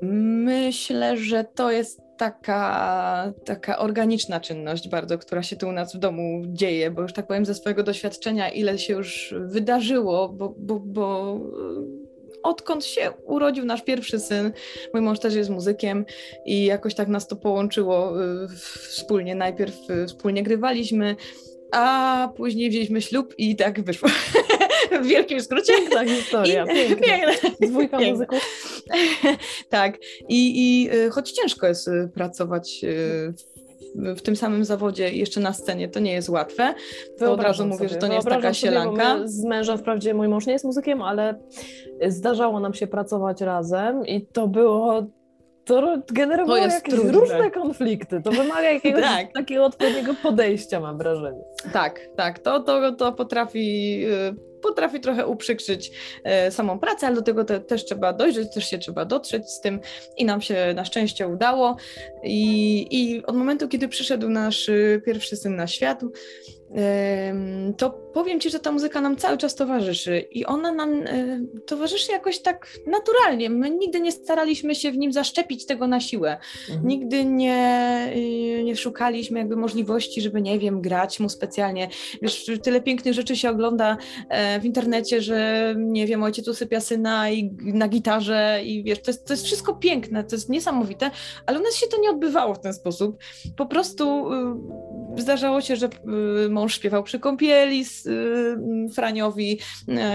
Myślę, że to jest taka, taka organiczna czynność bardzo, która się tu u nas w domu dzieje, bo już tak powiem ze swojego doświadczenia, ile się już wydarzyło, bo, bo, bo y, odkąd się urodził nasz pierwszy syn, mój mąż też jest muzykiem i jakoś tak nas to połączyło y, wspólnie. Najpierw y, wspólnie grywaliśmy, a później wzięliśmy ślub i tak wyszło. [laughs] w wielkim skrócie. Piękna historia, I- piękna. piękna. Dwójka Piękna. muzyków. [laughs] tak. I, i y, choć ciężko jest pracować w, w tym samym zawodzie jeszcze na scenie, to nie jest łatwe. To od razu mówię, że sobie, to nie jest taka sielanka. Z mężem, wprawdzie mój mąż nie jest muzykiem, ale zdarzało nam się pracować razem i to było. To generowało To jakieś trudne. różne konflikty. To wymaga jakiegoś [laughs] Tak. takiego odpowiedniego podejścia, mam wrażenie. Tak, tak. To, to, to potrafi, y, potrafi trochę uprzykrzyć e, samą pracę, ale do tego te, też trzeba dojrzeć, też się trzeba dotrzeć z tym i nam się na szczęście udało. I, i od momentu, kiedy przyszedł nasz y, pierwszy syn na świat, to powiem Ci, że ta muzyka nam cały czas towarzyszy i ona nam e, towarzyszy jakoś tak naturalnie. My nigdy nie staraliśmy się w nim zaszczepić tego na siłę. Mhm. Nigdy nie, y, nie szukaliśmy jakby możliwości, żeby, nie wiem, grać mu specjalnie. Wiesz, tyle pięknych rzeczy się ogląda e, w internecie, że, nie wiem, ojciec usypia syna i na gitarze i wiesz, to jest, to jest wszystko piękne, to jest niesamowite, ale u nas się to nie odbywało w ten sposób. Po prostu y, zdarzało się, że y, mąż śpiewał przy kąpieli z y, Franiowi,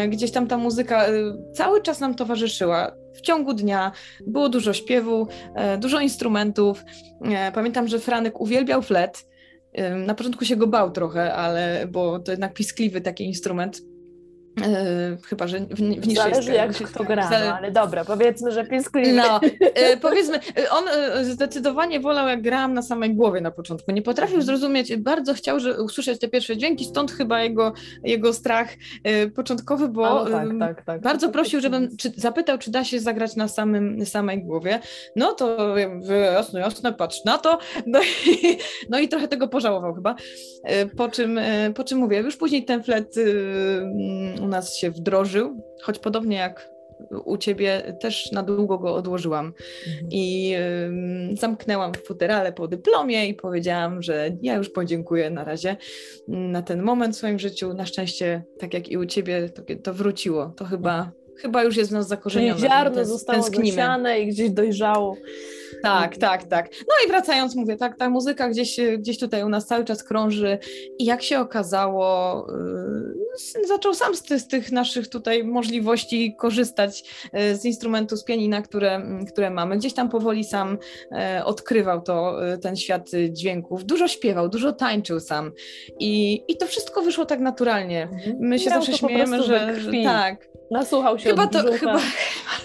y, gdzieś tam ta muzyka y, cały czas nam towarzyszyła w ciągu dnia było dużo śpiewu, e, dużo instrumentów. E, pamiętam, że Franek uwielbiał flet. E, na początku się go bał trochę, ale bo to jednak piskliwy taki instrument. E, chyba, że w, w niższej Zależy jak kto gra, no, ale dobra, powiedzmy, że piskliwy. No, e, [laughs] powiedzmy, e, on zdecydowanie wolał jak grałam na samej głowie na początku. Nie potrafił Mhm. zrozumieć, bardzo chciał że usłyszeć te pierwsze dźwięki, stąd chyba jego, jego strach początkowy, bo no tak, em, tak, tak. bardzo prosił, żebym czy, zapytał, czy da się zagrać na samym, samej głowie. No to ja mówię, jasne, jasne, patrz na to. [laughs] No i, no i trochę tego pożałował chyba. Po czym, po czym mówię, już później ten flet u nas się wdrożył, choć podobnie jak u ciebie też na długo go odłożyłam. Mhm. I ym, zamknęłam w futerale po dyplomie i powiedziałam, że ja już podziękuję na razie mm, na ten moment w swoim życiu. Na szczęście, tak jak i u ciebie, to, to wróciło. To chyba, chyba już jest w nas Czyli zakorzenione. ziarno Tęs- zostało tęsknimy. i gdzieś dojrzało. Tak, tak, tak. No i wracając, mówię, tak, ta muzyka gdzieś, gdzieś tutaj u nas cały czas krąży i jak się okazało, yy, zaczął sam z, ty, z tych naszych tutaj możliwości korzystać yy, z instrumentu, z pianina, które, które mamy. Gdzieś tam powoli sam e, odkrywał to, ten świat dźwięków. Dużo śpiewał, dużo tańczył sam i, i to wszystko wyszło tak naturalnie. My się Miał zawsze śmiejemy, że, że tak. Nasłuchał się Chyba to, brzucha. chyba,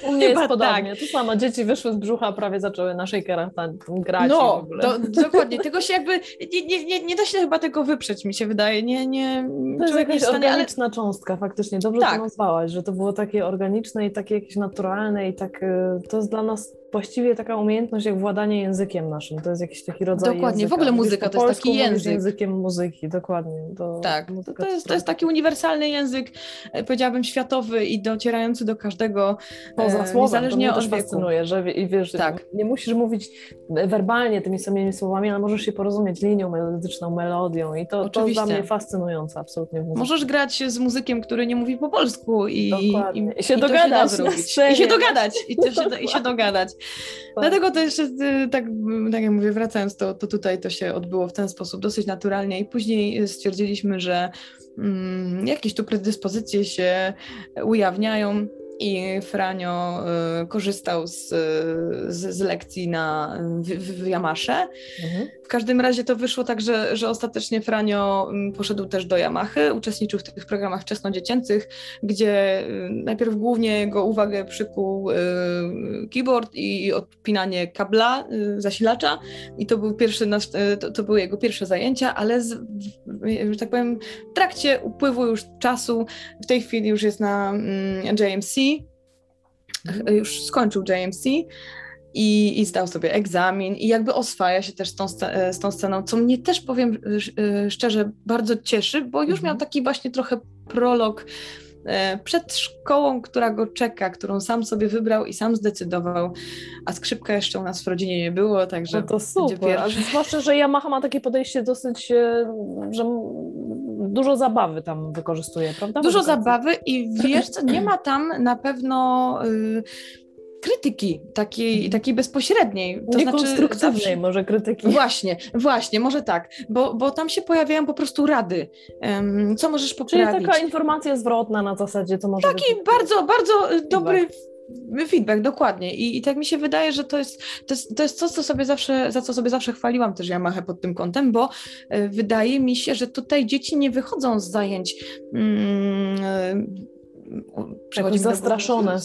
U mnie chyba jest podobnie. To samo, dzieci wyszły z brzucha, prawie zaczęły na shakerach tam grać No, dokładnie. Tego się jakby, nie, nie, nie, nie da się chyba tego wyprzeć, mi się wydaje. Nie, nie, To jest jakaś stanie, ale organiczna cząstka, faktycznie. Dobrze Tak. to nazwałaś, że to było takie organiczne i takie jakieś naturalne i tak, y, to jest dla nas właściwie taka umiejętność jak władanie językiem naszym. To jest jakiś taki rodzaj Dokładnie, w języka. ogóle Mówisz muzyka to jest taki język. językiem muzyki, dokładnie. To, tak, to, to, jest, to jest taki uniwersalny język, e, powiedziałabym światowy i docierający do każdego, Poza e, słowem, niezależnie to mnie od wieku. fascynuje, że i wiesz, Tak. nie musisz mówić werbalnie tymi samymi słowami, ale możesz się porozumieć linią melodyczną, melodią i to, to jest dla Oczywiście. mnie fascynujące absolutnie w. Możesz grać z muzykiem, który nie mówi po polsku i, Dokładnie. I się to da dogadać zrobić. I się dogadać, i, [laughs] się, i się dogadać. Dlatego to jeszcze, y, tak, tak jak mówię, wracając, to, to tutaj to się odbyło w ten sposób dosyć naturalnie i później stwierdziliśmy, że mm, jakieś tu predyspozycje się ujawniają i Franio y, korzystał z, z, z lekcji na, w, w, w Yamasze. Mhm. W każdym razie to wyszło tak, że, że ostatecznie Franio mm, poszedł też do Yamahy, uczestniczył w tych programach wczesnodziecięcych, gdzie y, najpierw głównie jego uwagę przykuł y, keyboard i odpinanie kabla, zasilacza i to, był pierwszy nasz, to, to były jego pierwsze zajęcia, ale z, że tak powiem w trakcie upływu już czasu, w tej chwili już jest na mm, JMC. Już skończył JMC i, i zdał sobie egzamin i jakby oswaja się też z tą, sce- z tą sceną, co mnie też powiem y, szczerze bardzo cieszy, bo już Mhm. miał taki właśnie trochę prolog e, przed szkołą, która go czeka, którą sam sobie wybrał i sam zdecydował, a skrzypka jeszcze u nas w rodzinie nie było, także No to super, a zwłaszcza, że Yamaha ma takie podejście dosyć, e, że dużo zabawy tam wykorzystuje, prawda? Dużo zabawy i wiesz co, nie ma tam na pewno y, krytyki takiej, takiej bezpośredniej. To Niekonstruktywnej zawsze- może krytyki. Właśnie, właśnie, może tak, bo, bo tam się pojawiają po prostu rady, em, co możesz Czyli poprawić. taka informacja zwrotna na zasadzie, co może Taki być... bardzo, bardzo y, dobry feedback, dokładnie. I, I tak mi się wydaje, że to jest, to jest, to jest coś, co sobie zawsze, za co sobie zawsze chwaliłam też Yamaha pod tym kątem, bo y, wydaje mi się, że tutaj dzieci nie wychodzą z zajęć mm, y, mi do głowy- zastraszone.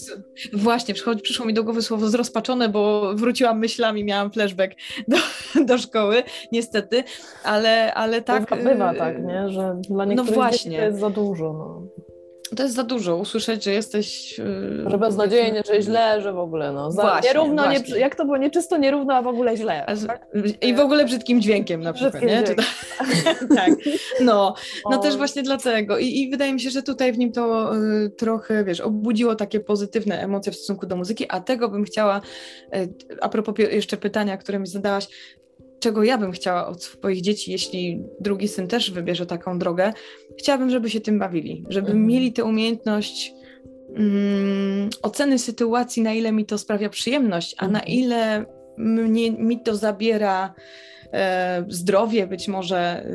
Właśnie, przychodzi, przyszło mi do głowy słowo zrozpaczone, bo wróciłam myślami, miałam flashback do, do szkoły, niestety, ale, ale tak. Bywa, bywa y, tak, nie? Że dla niektórych właśnie. dzieci to jest za dużo. No. To jest za dużo usłyszeć, że jesteś. y, Że beznadziejnie, że źle, że w ogóle no. Za, Właśnie, nierówno, nie, właśnie. jak to było nieczysto, nierówno, a w ogóle źle. Tak? I w ogóle brzydkim dźwiękiem na przykład, Brzydkim nie? Czy [laughs] tak. No, no O, też właśnie dlatego. I, I wydaje mi się, że tutaj w nim to y, trochę, wiesz, obudziło takie pozytywne emocje w stosunku do muzyki, a tego bym chciała, y, a propos jeszcze pytania, które mi zadałaś, czego ja bym chciała od swoich dzieci, jeśli drugi syn też wybierze taką drogę, chciałabym, żeby się tym bawili, żeby mhm. mieli tę umiejętność mm, oceny sytuacji, na ile mi to sprawia przyjemność, a na mhm. ile mnie, mi to zabiera e, zdrowie być może, e,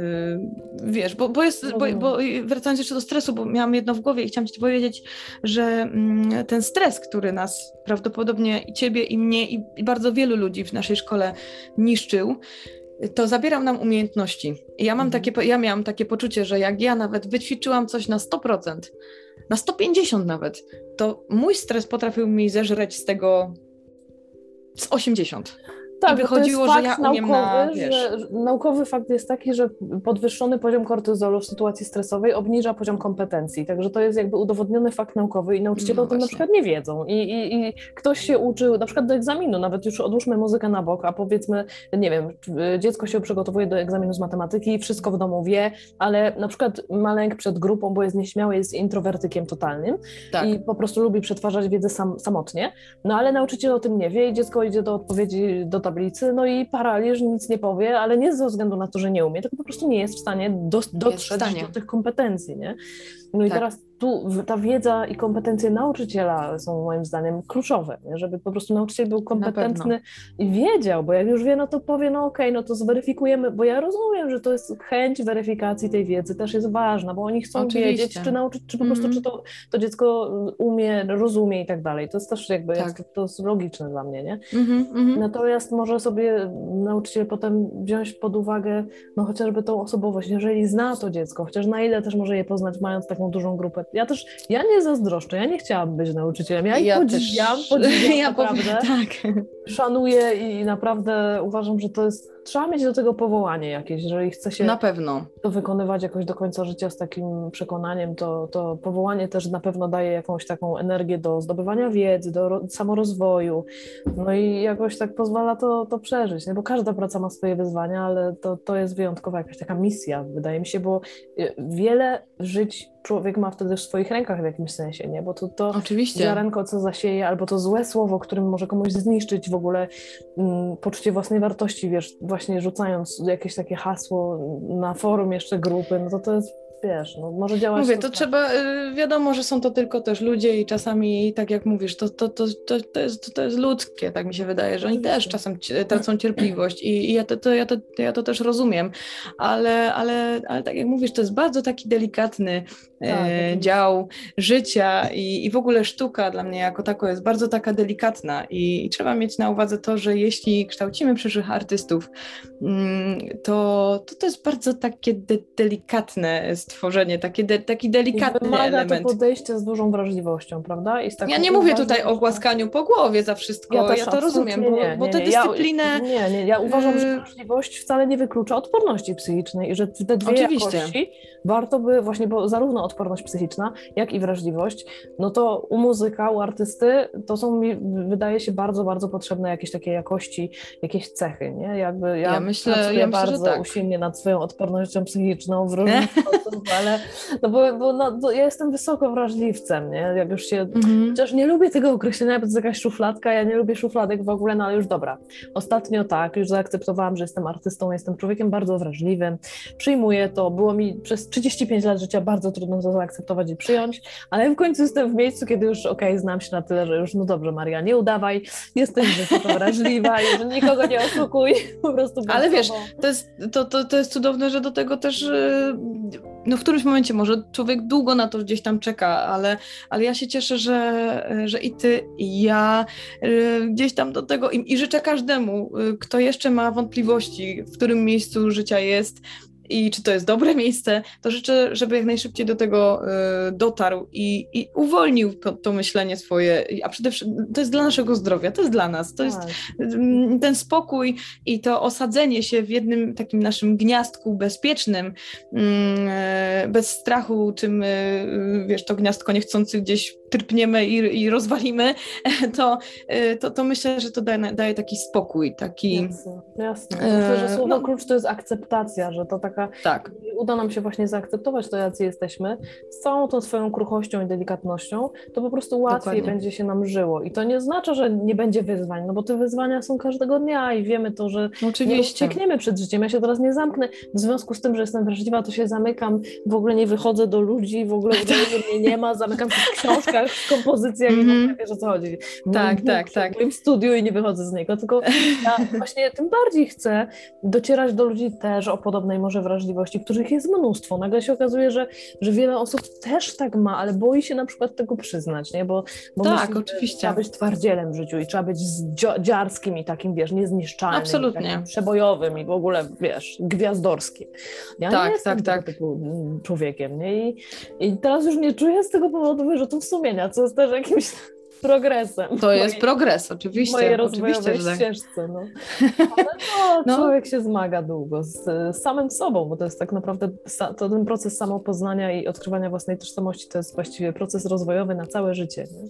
wiesz, bo, bo jest, bo, bo, wracając jeszcze do stresu, bo miałam jedno w głowie i chciałam ci powiedzieć, że mm, ten stres, który nas prawdopodobnie i ciebie, i mnie, i, i bardzo wielu ludzi w naszej szkole niszczył, to zabierał nam umiejętności. I ja mam mhm. takie, ja miałam takie poczucie, że jak ja nawet wyćwiczyłam coś na 100%, na 150 nawet, to mój stres potrafił mi zeżreć z tego z 80. Tak, I wychodziło, że ja naukowy, na, wiesz... że, naukowy fakt jest taki, że podwyższony poziom kortyzolu w sytuacji stresowej obniża poziom kompetencji, także to jest jakby udowodniony fakt naukowy i nauczyciele no o tym na przykład nie wiedzą. I, i, i ktoś się uczył, na przykład do egzaminu, nawet już odłóżmy muzykę na bok, a powiedzmy, nie wiem, dziecko się przygotowuje do egzaminu z matematyki, wszystko w domu wie, ale na przykład ma lęk przed grupą, bo jest nieśmiały, jest introwertykiem totalnym tak. i po prostu lubi przetwarzać wiedzę sam, samotnie, no ale nauczyciel o tym nie wie i dziecko idzie do odpowiedzi, do tablicy, no i paraliż, nic nie powie, ale nie ze względu na to, że nie umie, tylko po prostu nie jest w stanie do, dotrzeć do tych kompetencji, nie? No i tak. teraz tu ta wiedza i kompetencje nauczyciela są moim zdaniem kluczowe, nie? żeby po prostu nauczyciel był kompetentny i wiedział, bo jak już wie, no to powie, no okej, okay, no to zweryfikujemy, bo ja rozumiem, że to jest chęć weryfikacji tej wiedzy też jest ważna, bo oni chcą Oczywiście. wiedzieć, czy nauczyć, czy po prostu, mm -hmm. czy to, to dziecko umie, rozumie i tak dalej. To jest też jakby, tak. jest, to jest logiczne dla mnie, nie? Mm -hmm. Natomiast może sobie nauczyciel potem wziąć pod uwagę, no chociażby tą osobowość, jeżeli zna to dziecko, chociaż na ile też może je poznać, mając taką dużą grupę. Ja też, ja nie zazdroszczę, ja nie chciałabym być nauczycielem, ja, ja podziwiam, też, podziwiam [laughs] ja naprawdę, tak. szanuję i naprawdę uważam, że to jest trzeba mieć do tego powołanie jakieś, jeżeli chce się na pewno. to wykonywać jakoś do końca życia z takim przekonaniem, to, to powołanie też na pewno daje jakąś taką energię do zdobywania wiedzy, do samorozwoju, no i jakoś tak pozwala to, to przeżyć, nie? bo każda praca ma swoje wyzwania, ale to, to jest wyjątkowa jakaś taka misja, wydaje mi się, bo y, wiele żyć człowiek ma wtedy w swoich rękach w jakimś sensie, nie? Bo to, to Oczywiście. ziarenko, co zasieje, albo to złe słowo, którym może komuś zniszczyć w ogóle mm, poczucie własnej wartości, wiesz, właśnie rzucając jakieś takie hasło na forum jeszcze grupy, no to to jest wiesz, no, może działać. Mówię, to, to trzeba, y, wiadomo, że są to tylko też ludzie i czasami, tak jak mówisz, to, to, to, to, to, jest, to jest ludzkie, tak mi się wydaje, że oni też czasem tracą cierpliwość i, i ja, to, to, ja, to, ja to też rozumiem, ale, ale, ale tak jak mówisz, to jest bardzo taki delikatny tak, e, dział życia i, i w ogóle sztuka dla mnie jako tako jest bardzo taka delikatna i, i trzeba mieć na uwadze to, że jeśli kształcimy przyszłych artystów, mm, to, to, to jest bardzo takie de delikatne stworzenie, taki, de, taki delikatny Wymaga element. to podejście z dużą wrażliwością, prawda? I z ja nie mówię tutaj o głaskaniu po głowie za wszystko, ja, ja to rozumiem, bo, nie, nie, bo tę dyscyplinę... Ja, nie, nie, ja uważam, że y, wrażliwość wcale nie wyklucza odporności psychicznej i że te dwie Oczywiście. jakości warto by właśnie, bo zarówno odporność psychiczna, jak i wrażliwość, no to u muzyka, u artysty to są mi, wydaje się, bardzo, bardzo potrzebne jakieś takie jakości, jakieś cechy, nie? Jakby ja, ja myślę, ja myślę, bardzo tak. usilnie nad swoją odpornością psychiczną w [laughs] różnych sposób, ale no bo, bo no, ja jestem wysoko wrażliwcem, nie? Jak już się, mhm. chociaż nie lubię tego określenia, bo to jest jakaś szufladka, ja nie lubię szufladek w ogóle, no ale już dobra. Ostatnio tak, już zaakceptowałam, że jestem artystą, jestem człowiekiem bardzo wrażliwym, przyjmuję to, było mi przez 35 lat życia bardzo trudno to zaakceptować i przyjąć, ale w końcu jestem w miejscu, kiedy już okej, okay, znam się na tyle, że już no dobrze Maria, nie udawaj, jesteś wysoko wrażliwa, [laughs] nikogo nie oszukuj, po prostu Ale wiesz, to jest, to, to, to jest cudowne, że do tego też y, no w którymś momencie może człowiek długo na to gdzieś tam czeka, ale, ale ja się cieszę, że, że i ty, i ja y, gdzieś tam do tego i, i życzę każdemu, y, kto jeszcze ma wątpliwości, w którym miejscu życia jest, i czy to jest dobre miejsce, to życzę, żeby jak najszybciej do tego y, dotarł i, i uwolnił to, to, myślenie swoje, a przede wszystkim to jest dla naszego zdrowia, to jest dla nas, to jest tak. mm, ten spokój i to osadzenie się w jednym takim naszym gniazdku bezpiecznym, mm, e, bez strachu, czym wiesz, to gniazdko niechcący gdzieś tyrpniemy i, i rozwalimy, [laughs] to, to, to myślę, że to daje, daje taki spokój, taki... Jasne, jasne. Myślę, że słowo no, klucz to jest akceptacja, że to taka tak. uda nam się właśnie zaakceptować to, jacy jesteśmy, z całą tą swoją kruchością i delikatnością, to po prostu łatwiej Dokładnie. będzie się nam żyło. I to nie oznacza, że nie będzie wyzwań, no bo te wyzwania są każdego dnia i wiemy to, że Oczywiście. nie uciekniemy przed życiem. Ja się teraz nie zamknę. W związku z tym, że jestem wrażliwa, to się zamykam, w ogóle nie wychodzę do ludzi, w ogóle mnie nie ma, zamykam się w książkach, w kompozycjach mm -hmm. i wiesz o co chodzi. tak, tak, tak. W moim studiu i nie wychodzę z niego, tylko ja właśnie tym bardziej chcę docierać do ludzi też o podobnej może wrażliwości, których jest mnóstwo. Nagle się okazuje, że, że wiele osób też tak ma, ale boi się na przykład tego przyznać, nie? Bo, bo tak, myśli, oczywiście. Trzeba być twardzielem w życiu i trzeba być dziarskim i takim, wiesz, niezniszczalnym. Absolutnie. przebojowym i w ogóle, wiesz, gwiazdorskim. Ja tak, nie jestem tak, tak. typu mm, człowiekiem, nie? I, I teraz już nie czuję z tego powodu wyrzutów sumienia, co jest też jakimś progresem. To jest progres, oczywiście. Mojej oczywiście, że tak. ścieżce. No. [laughs] Ale no, no. człowiek się zmaga długo z, z, samym sobą, bo to jest tak naprawdę to ten proces samopoznania i odkrywania własnej tożsamości to jest właściwie proces rozwojowy na całe życie. Nie?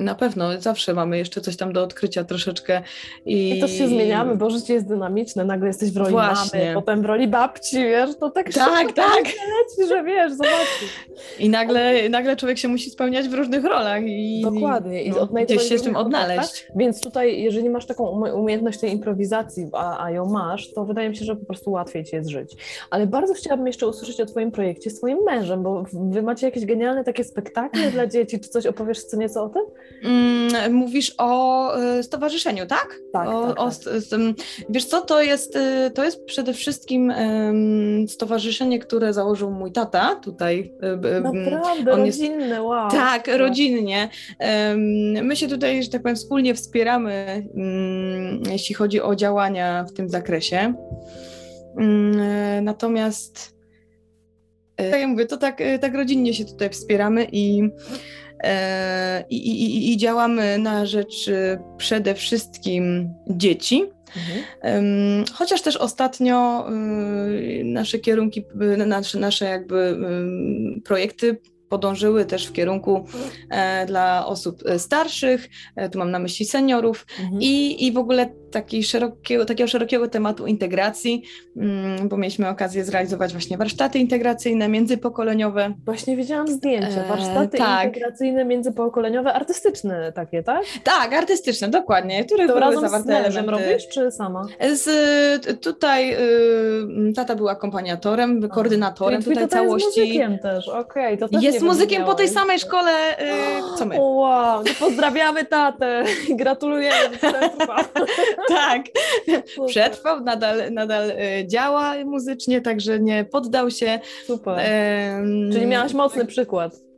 Na pewno, zawsze mamy jeszcze coś tam do odkrycia troszeczkę. I, I to się zmieniamy, bo życie jest dynamiczne, nagle jesteś w roli Właśnie. mamy, potem w roli babci, wiesz, to tak Tak, tak. [laughs] leci, że wiesz, zobaczysz. I nagle, nagle człowiek się musi spełniać w różnych rolach. I, Dokładnie. I no, gdzieś się z tym odnaleźć. Więc tutaj, jeżeli masz taką umiejętność tej improwizacji, a, a ją masz, to wydaje mi się, że po prostu łatwiej ci jest żyć. Ale bardzo chciałabym jeszcze usłyszeć o twoim projekcie z twoim mężem, bo wy macie jakieś genialne takie spektakle dla dzieci, czy coś opowiesz co nieco o tym? Mm, mówisz o y, stowarzyszeniu, tak? Tak. O, tak, o, tak. wiesz co, to jest, y, to jest przede wszystkim stowarzyszenie, które założył mój tata tutaj. Y, Naprawdę, On rodzinne, jest, wow. Tak, rodzinnie. Um, my się tutaj, że tak powiem, wspólnie wspieramy, um, jeśli chodzi o działania w tym zakresie. Mm, natomiast tak jak mówię, to tak, tak rodzinnie się tutaj wspieramy i E, i, i, i działamy na rzecz y, przede wszystkim dzieci. Mhm. Chociaż też ostatnio y, nasze kierunki, y, nasze, nasze jakby projekty podążyły też w kierunku e, dla osób e, starszych, e, tu mam na myśli seniorów mhm. i, i w ogóle taki szerokiego, takiego szerokiego tematu integracji, mm, bo mieliśmy okazję zrealizować właśnie warsztaty integracyjne, międzypokoleniowe. Właśnie widziałam zdjęcia, warsztaty e, tak. integracyjne, międzypokoleniowe, artystyczne takie, tak? Tak, artystyczne, dokładnie, które to były razem zawarte z elementy. robisz, czy sama? Z, tutaj y, tata był akompaniatorem, koordynatorem tutaj całości. Jest muzykiem też, okej. Okay, jest muzykiem po tej samej szkole, y, co my. Wow, no pozdrawiamy tatę, gratulujemy, [laughs] [laughs] tak, przetrwał, nadal, nadal e, działa muzycznie, także nie poddał się. Super. Um, Czyli miałaś mocny przykład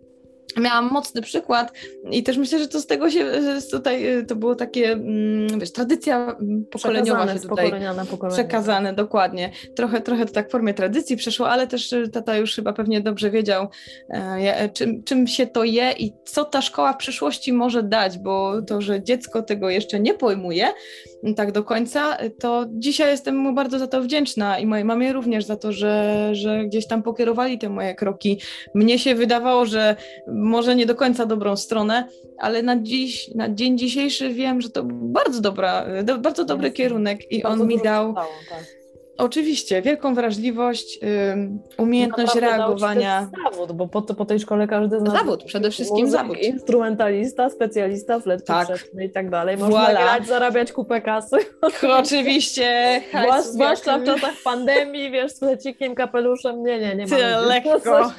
miałam mocny przykład i też myślę, że to z tego się tutaj y, to było takie, mm, wiesz, tradycja mm, pokoleniowa się tutaj na przekazane, dokładnie. Trochę, trochę to tak w formie tradycji przeszło, ale też y, tata już chyba pewnie dobrze wiedział, e, czym, czym się to je i co ta szkoła w przyszłości może dać, bo to, że dziecko tego jeszcze nie pojmuje tak do końca, to dzisiaj jestem mu bardzo za to wdzięczna i mojej mamie również za to, że, że gdzieś tam pokierowali te moje kroki. Mnie się wydawało, że może nie do końca dobrą stronę, ale na dziś, na dzień dzisiejszy wiem, że to bardzo dobra, do, bardzo dobry kierunek i on mi dał. tak Oczywiście, wielką wrażliwość, umiejętność reagowania. zawód, bo po, po tej szkole każdy zna. Zawód, przede wszystkim zawód. Instrumentalista, specjalista, flet tak. i tak dalej. Można voilà. grać, zarabiać kupę kasy. [laughs] Oczywiście. Zwłaszcza w czasach pandemii, wiesz, z flecikiem, kapeluszem, nie, nie, nie ma. lekko. Coś,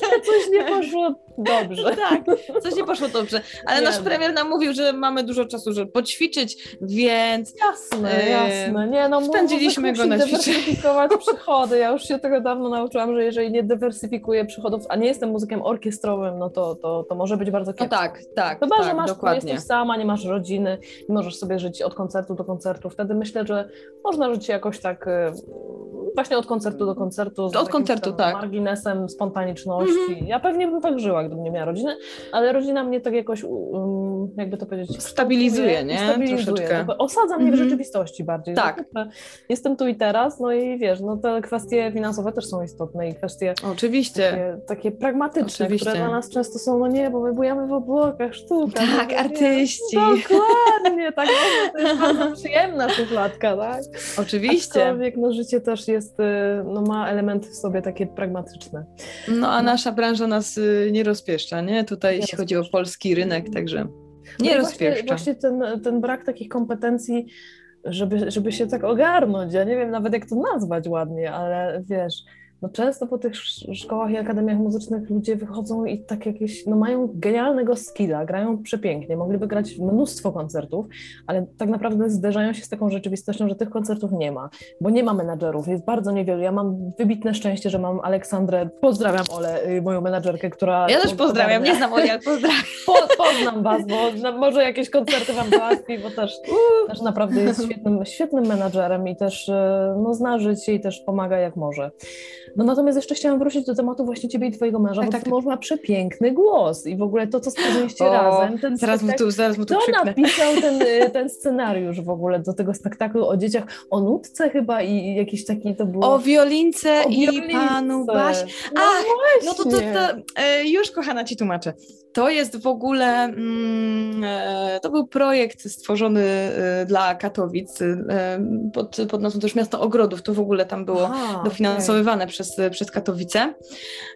coś nie poszło dobrze. tak, coś nie poszło dobrze. Ale nie nasz premier nam mówił, że mamy dużo czasu, żeby poćwiczyć, więc... Jasne, jasne. Nie, no, spędziliśmy go na dywersyfikować [laughs] przychody. Ja już się tego dawno nauczyłam, że jeżeli nie dywersyfikuję przychodów, a nie jestem muzykiem orkiestrowym, no to, to, to może być bardzo kiepsko. No tak, tak, Chyba, tak, że masz, dokładnie. jesteś sama, nie masz rodziny i możesz sobie żyć od koncertu do koncertu. Wtedy myślę, że można żyć jakoś tak y, właśnie od koncertu do koncertu. od koncertu, tak. Marginesem spontaniczności. Mm -hmm. Ja pewnie bym tak żyła, gdybym nie miała rodziny, ale rodzina mnie tak jakoś, um, jakby to powiedzieć, stabilizuje, nie? Stabilizuje. Troszeczkę. Osadza mnie mm -hmm. w mhm. rzeczywistości bardziej. Tak. Jestem tu i teraz no i wiesz, no te kwestie finansowe też są istotne i kwestie Oczywiście. takie, takie pragmatyczne, Oczywiście. które dla nas często są, no nie, bo my bujamy w obłokach, sztuka. Tak, no, artyści. Nie, dokładnie, tak, no, to jest bardzo przyjemna szufladka, tak? Oczywiście. Aczkolwiek no, życie też jest, y, no ma elementy w sobie takie pragmatyczne. No a nasza branża nas y, nie rozpieszcza, nie? Tutaj Nie jeśli chodzi o rozpieszcza. polski rynek, także No nie i rozpieszcza. Właśnie, właśnie ten, ten brak takich kompetencji, żeby, żeby się tak ogarnąć, ja nie wiem nawet jak to nazwać ładnie, ale wiesz, no często po tych sz- szkołach i akademiach muzycznych ludzie wychodzą i tak jakieś, no mają genialnego skilla, grają przepięknie, mogliby grać mnóstwo koncertów, ale tak naprawdę zderzają się z taką rzeczywistością, że tych koncertów nie ma, bo nie ma menadżerów, jest bardzo niewielu. Ja mam wybitne szczęście, że mam Aleksandrę, pozdrawiam Ole, y, moją menadżerkę, która... Ja też pozdrawiam, nie znam Oli, ale pozdrawiam. [laughs] Po, poznam was, bo może jakieś koncerty wam załatwi, bo też, też naprawdę jest świetnym, świetnym menadżerem i też e, no, zna życie i też pomaga jak może. No natomiast jeszcze chciałam wrócić do tematu właśnie ciebie i twojego męża, Tak, bo tak, tak. ma przepiękny głos i w ogóle to, co stworzyliście razem, ten Zaraz mu tu, zaraz mu tu kto napisał ten, [laughs] y, ten scenariusz w ogóle do tego spektaklu o dzieciach, o nutce chyba i jakiś taki to było... O wiolince o i wiolince. panu Baś. No Ach, No to, to, to e, już kochana ci tłumaczę. To jest w ogóle, mm, e, to był projekt stworzony e, dla Katowic pod, pod nazwą też Miasto Ogrodów. To w ogóle tam było Aha, dofinansowywane przez, przez Katowice.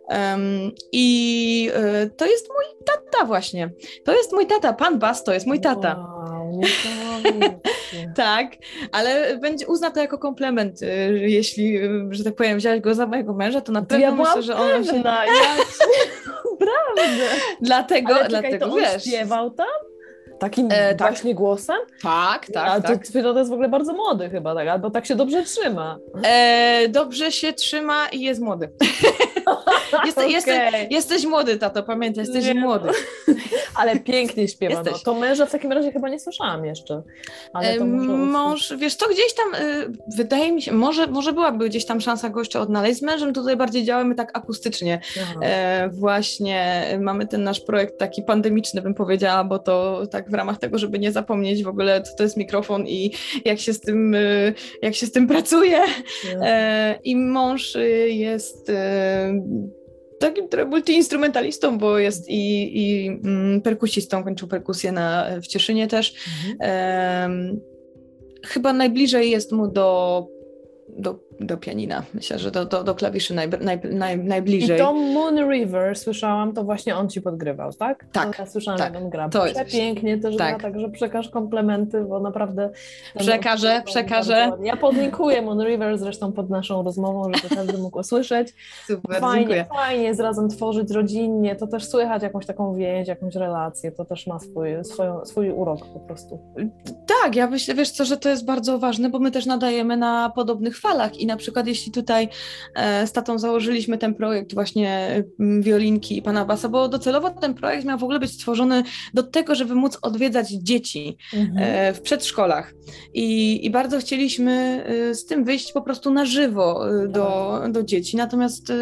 Em, I e, to jest mój tata właśnie. To jest mój tata. Pan Bas to jest mój tata. Wow. [laughs] Tak, ale będzie uzna to jako komplement, e, jeśli, e, że tak powiem, wziąłeś go za mojego męża, to na pewno ja myślę, że on się... [laughs] Naprawdę. [laughs] Dlatego, Ale czekaj, dlatego to on wiesz. śpiewał tam? Takim E, tak. właśnie głosem? Tak, tak, A tak. to, to jest w ogóle bardzo młody chyba, tak? Albo tak się dobrze trzyma. E, dobrze się trzyma i jest młody. [laughs] [laughs] Jeste, Okej. jeste, jesteś młody, tato, pamiętaj, jesteś Nie, młody. [laughs] Ale pięknie śpiewa. No. To męża w takim razie chyba nie słyszałam jeszcze. Ale to może Mąż, wiesz co, gdzieś tam, e, wydaje mi się, może, może byłaby gdzieś tam szansa gościa odnaleźć. Z mężem tutaj bardziej działamy tak akustycznie. E, właśnie mamy ten nasz projekt taki pandemiczny, bym powiedziała, bo to tak w ramach tego, żeby nie zapomnieć w ogóle, co to jest mikrofon i jak się z tym, e, jak się z tym pracuje. E, I mąż y, jest takim trochę multiinstrumentalistą, bo jest i, i mm, perkusistą, kończył perkusję na, w Cieszynie też. Mhm. Chyba najbliżej jest mu do, do, do pianina. Myślę, że do, do, do klawiszy naj, naj, naj, I najbliżej. to Moon River, słyszałam, to właśnie on ci podgrywał, tak? Tak, To ja słyszałam, tak. jak on gra. To jest- Przepięknie też tak. gra, także przekaż komplementy, bo naprawdę... Przekażę, przekażę. Ja podlinkuję Moon River zresztą pod naszą rozmową, żeby każdy mógł usłyszeć. Super, Fajnie, dziękuję. fajnie jest razem tworzyć rodzinnie, to też słychać jakąś taką więź, jakąś relację, to też ma swój, swoją, swój urok po prostu. Tak, ja myślę, wiesz co, że to jest bardzo ważne, bo my też nadajemy na podobnych falach i na przykład jeśli tutaj e, z tatą założyliśmy ten projekt właśnie wiolinki i pana Basa, bo docelowo ten projekt miał w ogóle być stworzony do tego, żeby móc odwiedzać dzieci e, w przedszkolach. I, i bardzo chcieliśmy e, z tym wyjść po prostu na żywo do, do dzieci, natomiast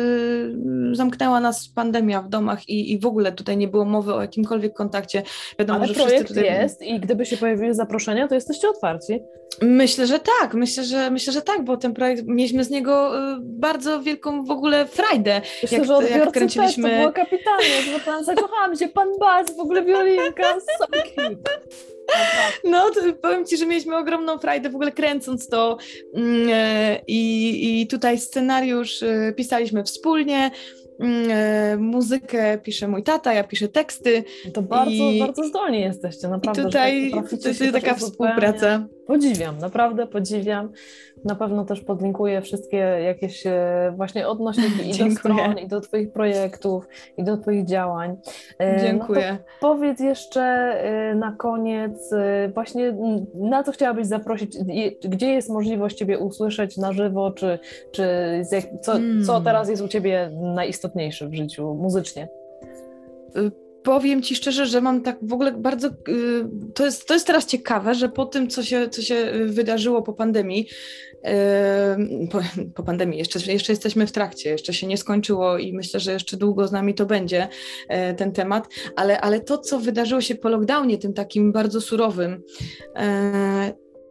zamknęła nas pandemia w domach i, i w ogóle tutaj nie było mowy o jakimkolwiek kontakcie. Wiadomo, Ale że projekt tutaj... jest i gdyby się pojawiły zaproszenia, to jesteście otwarci. Myślę, że tak, myślę, że myślę, że tak, bo ten projekt, mieliśmy z niego y, bardzo wielką w ogóle frajdę. Myślę, Jak- że jak kręciliśmy- też, to było kapitalnie, bo tam [laughs] zakochałam się, pan Bas, w ogóle wiolinka, so cute. No, powiem Ci, że mieliśmy ogromną frajdę w ogóle kręcąc to mm, e, i, i tutaj scenariusz e, pisaliśmy wspólnie, mm, e, muzykę pisze mój tata, ja piszę teksty To bardzo, I- bardzo zdolni jesteście, i naprawdę. że tutaj tak jest taka uzupełniać. współpraca. Podziwiam, naprawdę podziwiam. Na pewno też podlinkuję wszystkie jakieś e, właśnie odnośniki [laughs] i do stron, i do Twoich projektów, i do Twoich działań. E, Dziękuję. No powiedz jeszcze e, na koniec właśnie na co chciałabyś zaprosić, gdzie jest możliwość Ciebie usłyszeć na żywo, czy, czy jak, co, Hmm. co teraz jest u Ciebie najistotniejsze w życiu muzycznie? Powiem Ci szczerze, że mam tak w ogóle bardzo. y, To jest, to jest teraz ciekawe, że po tym, co się, co się y, wydarzyło po pandemii, y, po, po pandemii, jeszcze, jeszcze jesteśmy w trakcie, jeszcze się nie skończyło i myślę, że jeszcze długo z nami to będzie e, ten temat, ale, ale to, co wydarzyło się po lockdownie, tym takim bardzo surowym,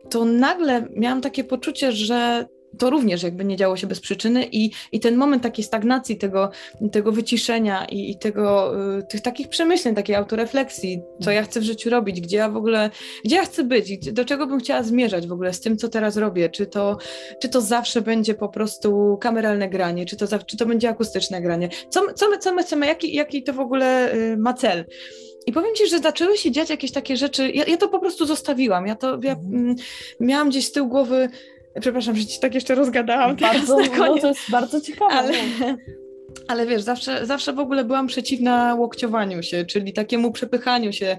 to nagle miałam takie poczucie, że to również jakby nie działo się bez przyczyny i, i ten moment takiej stagnacji, tego, tego wyciszenia i, i tego, y, tych takich przemyśleń, takiej autorefleksji, co ja chcę w życiu robić, gdzie ja w ogóle, gdzie ja chcę być, do czego bym chciała zmierzać w ogóle z tym, co teraz robię, czy to, czy to zawsze będzie po prostu kameralne granie, czy to, czy to będzie akustyczne granie, co, co, my, co my chcemy, jaki, jaki to w ogóle y, ma cel. I powiem Ci, że zaczęły się dziać jakieś takie rzeczy, ja, ja to po prostu zostawiłam, ja to ja, mhm. mm, miałam gdzieś z tyłu głowy, Przepraszam, że ci tak jeszcze rozgadałam. Bardzo, no, to jest bardzo ciekawe. Ale, ale wiesz, zawsze, zawsze w ogóle byłam przeciwna łokciowaniu się, czyli takiemu przepychaniu się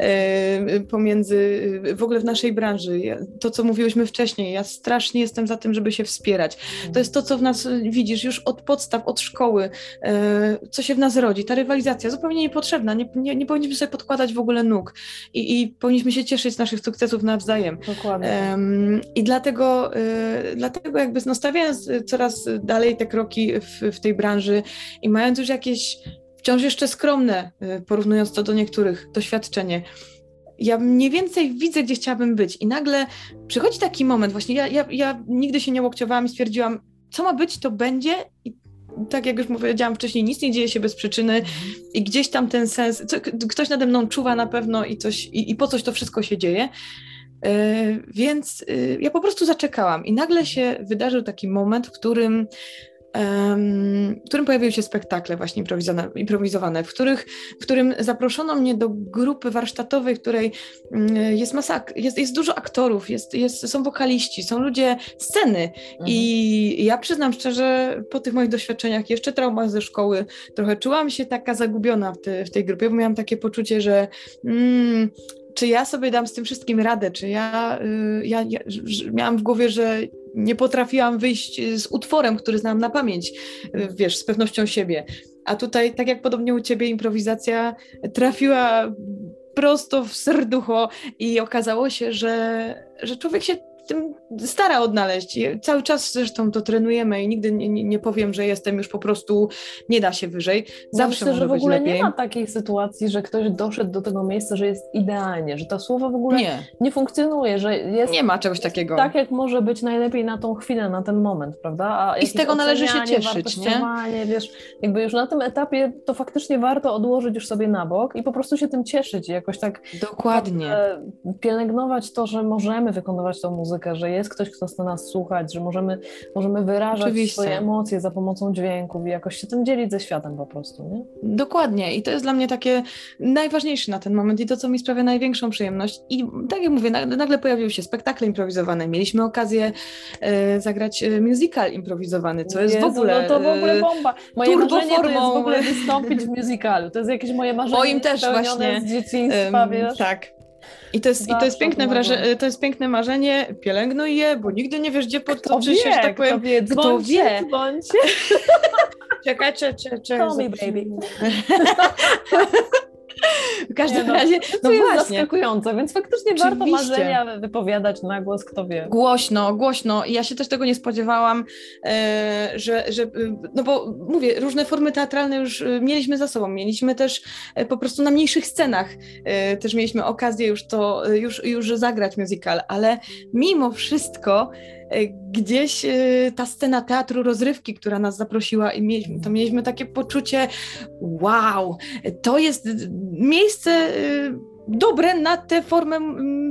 e, pomiędzy, w ogóle w naszej branży. To, co mówiłyśmy wcześniej, ja strasznie jestem za tym, żeby się wspierać. To jest to, co w nas widzisz już od podstaw, od szkoły, e, co się w nas rodzi. Ta rywalizacja zupełnie niepotrzebna. Nie, nie, nie powinniśmy sobie podkładać w ogóle nóg i, i powinniśmy się cieszyć z naszych sukcesów nawzajem. Dokładnie. E, I dlatego, e, dlatego jakby no, stawiając coraz dalej te kroki w, w tej branży, i mając już jakieś wciąż jeszcze skromne, y, porównując to do niektórych, doświadczenie, ja mniej więcej widzę, gdzie chciałabym być. I nagle przychodzi taki moment, właśnie ja, ja, ja nigdy się nie łokciowałam i stwierdziłam, co ma być, to będzie. I tak jak już powiedziałam wcześniej, nic nie dzieje się bez przyczyny mhm. i gdzieś tam ten sens, co, ktoś nade mną czuwa na pewno i, coś, i, i po coś to wszystko się dzieje. Yy, więc yy, ja po prostu zaczekałam i nagle się wydarzył taki moment, w którym w którym pojawiły się spektakle właśnie improwizowane, w, których, w którym zaproszono mnie do grupy warsztatowej, w której mm, jest masak, jest, jest dużo aktorów, jest, jest, są wokaliści, są ludzie sceny mhm. i ja przyznam szczerze, po tych moich doświadczeniach, jeszcze traumach ze szkoły, trochę czułam się taka zagubiona w, te, w tej grupie, bo miałam takie poczucie, że mm, czy ja sobie dam z tym wszystkim radę, czy ja, y, ja, ja miałam w głowie, że nie potrafiłam wyjść z utworem, który znam na pamięć, y, wiesz, z pewnością siebie. A tutaj, tak jak podobnie u ciebie, improwizacja trafiła prosto w serducho i okazało się, że, że człowiek się tym stara odnaleźć. Cały czas zresztą to trenujemy i nigdy nie, nie, nie, powiem, że jestem już po prostu, nie da się wyżej. Zawsze myślę, że w ogóle lepiej. nie ma takiej sytuacji, że ktoś doszedł do tego miejsca, że jest idealnie, że to słowo w ogóle nie, nie funkcjonuje, że jest... Nie ma czegoś takiego. Tak, jak może być najlepiej na tą chwilę, na ten moment, prawda? A I z tego należy się cieszyć, nie? Wiesz, jakby już na tym etapie to faktycznie warto odłożyć już sobie na bok i po prostu się tym cieszyć i jakoś tak... Dokładnie. Pielęgnować to, że możemy wykonywać tą muzykę, że jest ktoś, kto chce nas słuchać, że możemy, możemy wyrażać Oczywiście. swoje emocje za pomocą dźwięków i jakoś się tym dzielić ze światem po prostu, nie? Dokładnie i to jest dla mnie takie najważniejsze na ten moment i to, co mi sprawia największą przyjemność i tak jak mówię, nagle pojawiły się spektakle improwizowane, mieliśmy okazję e, zagrać e, musical improwizowany, co jest Jezu, w ogóle... No to w ogóle e, bomba! Moje marzenie to jest w ogóle wystąpić w musicalu, to jest jakieś moje marzenie Moim też właśnie. z dzieciństwa, wiesz? Tak. I to jest, i to jest, piękne, wraże, to jest piękne marzenie, pielęgnuj je, bo nigdy nie wiesz, gdzie podtoczysz się, że tak powiem. Kto wie, kto wie. [laughs] Czekaj, czekaj, czekaj. Call me baby. [laughs] W każdym no, razie, no jest właśnie. zaskakujące, więc faktycznie Oczywiście. warto marzenia wypowiadać na głos, kto wie. Głośno, głośno. I ja się też tego nie spodziewałam, e, że, że, e, no bo mówię, różne formy teatralne już e, mieliśmy za sobą. Mieliśmy też po prostu na mniejszych scenach też mieliśmy okazję już to, już, już zagrać musical, ale mimo wszystko gdzieś e, ta scena teatru rozrywki, która nas zaprosiła i mieliśmy, to mieliśmy takie poczucie, wow, to jest miejsce e, dobre na tę formę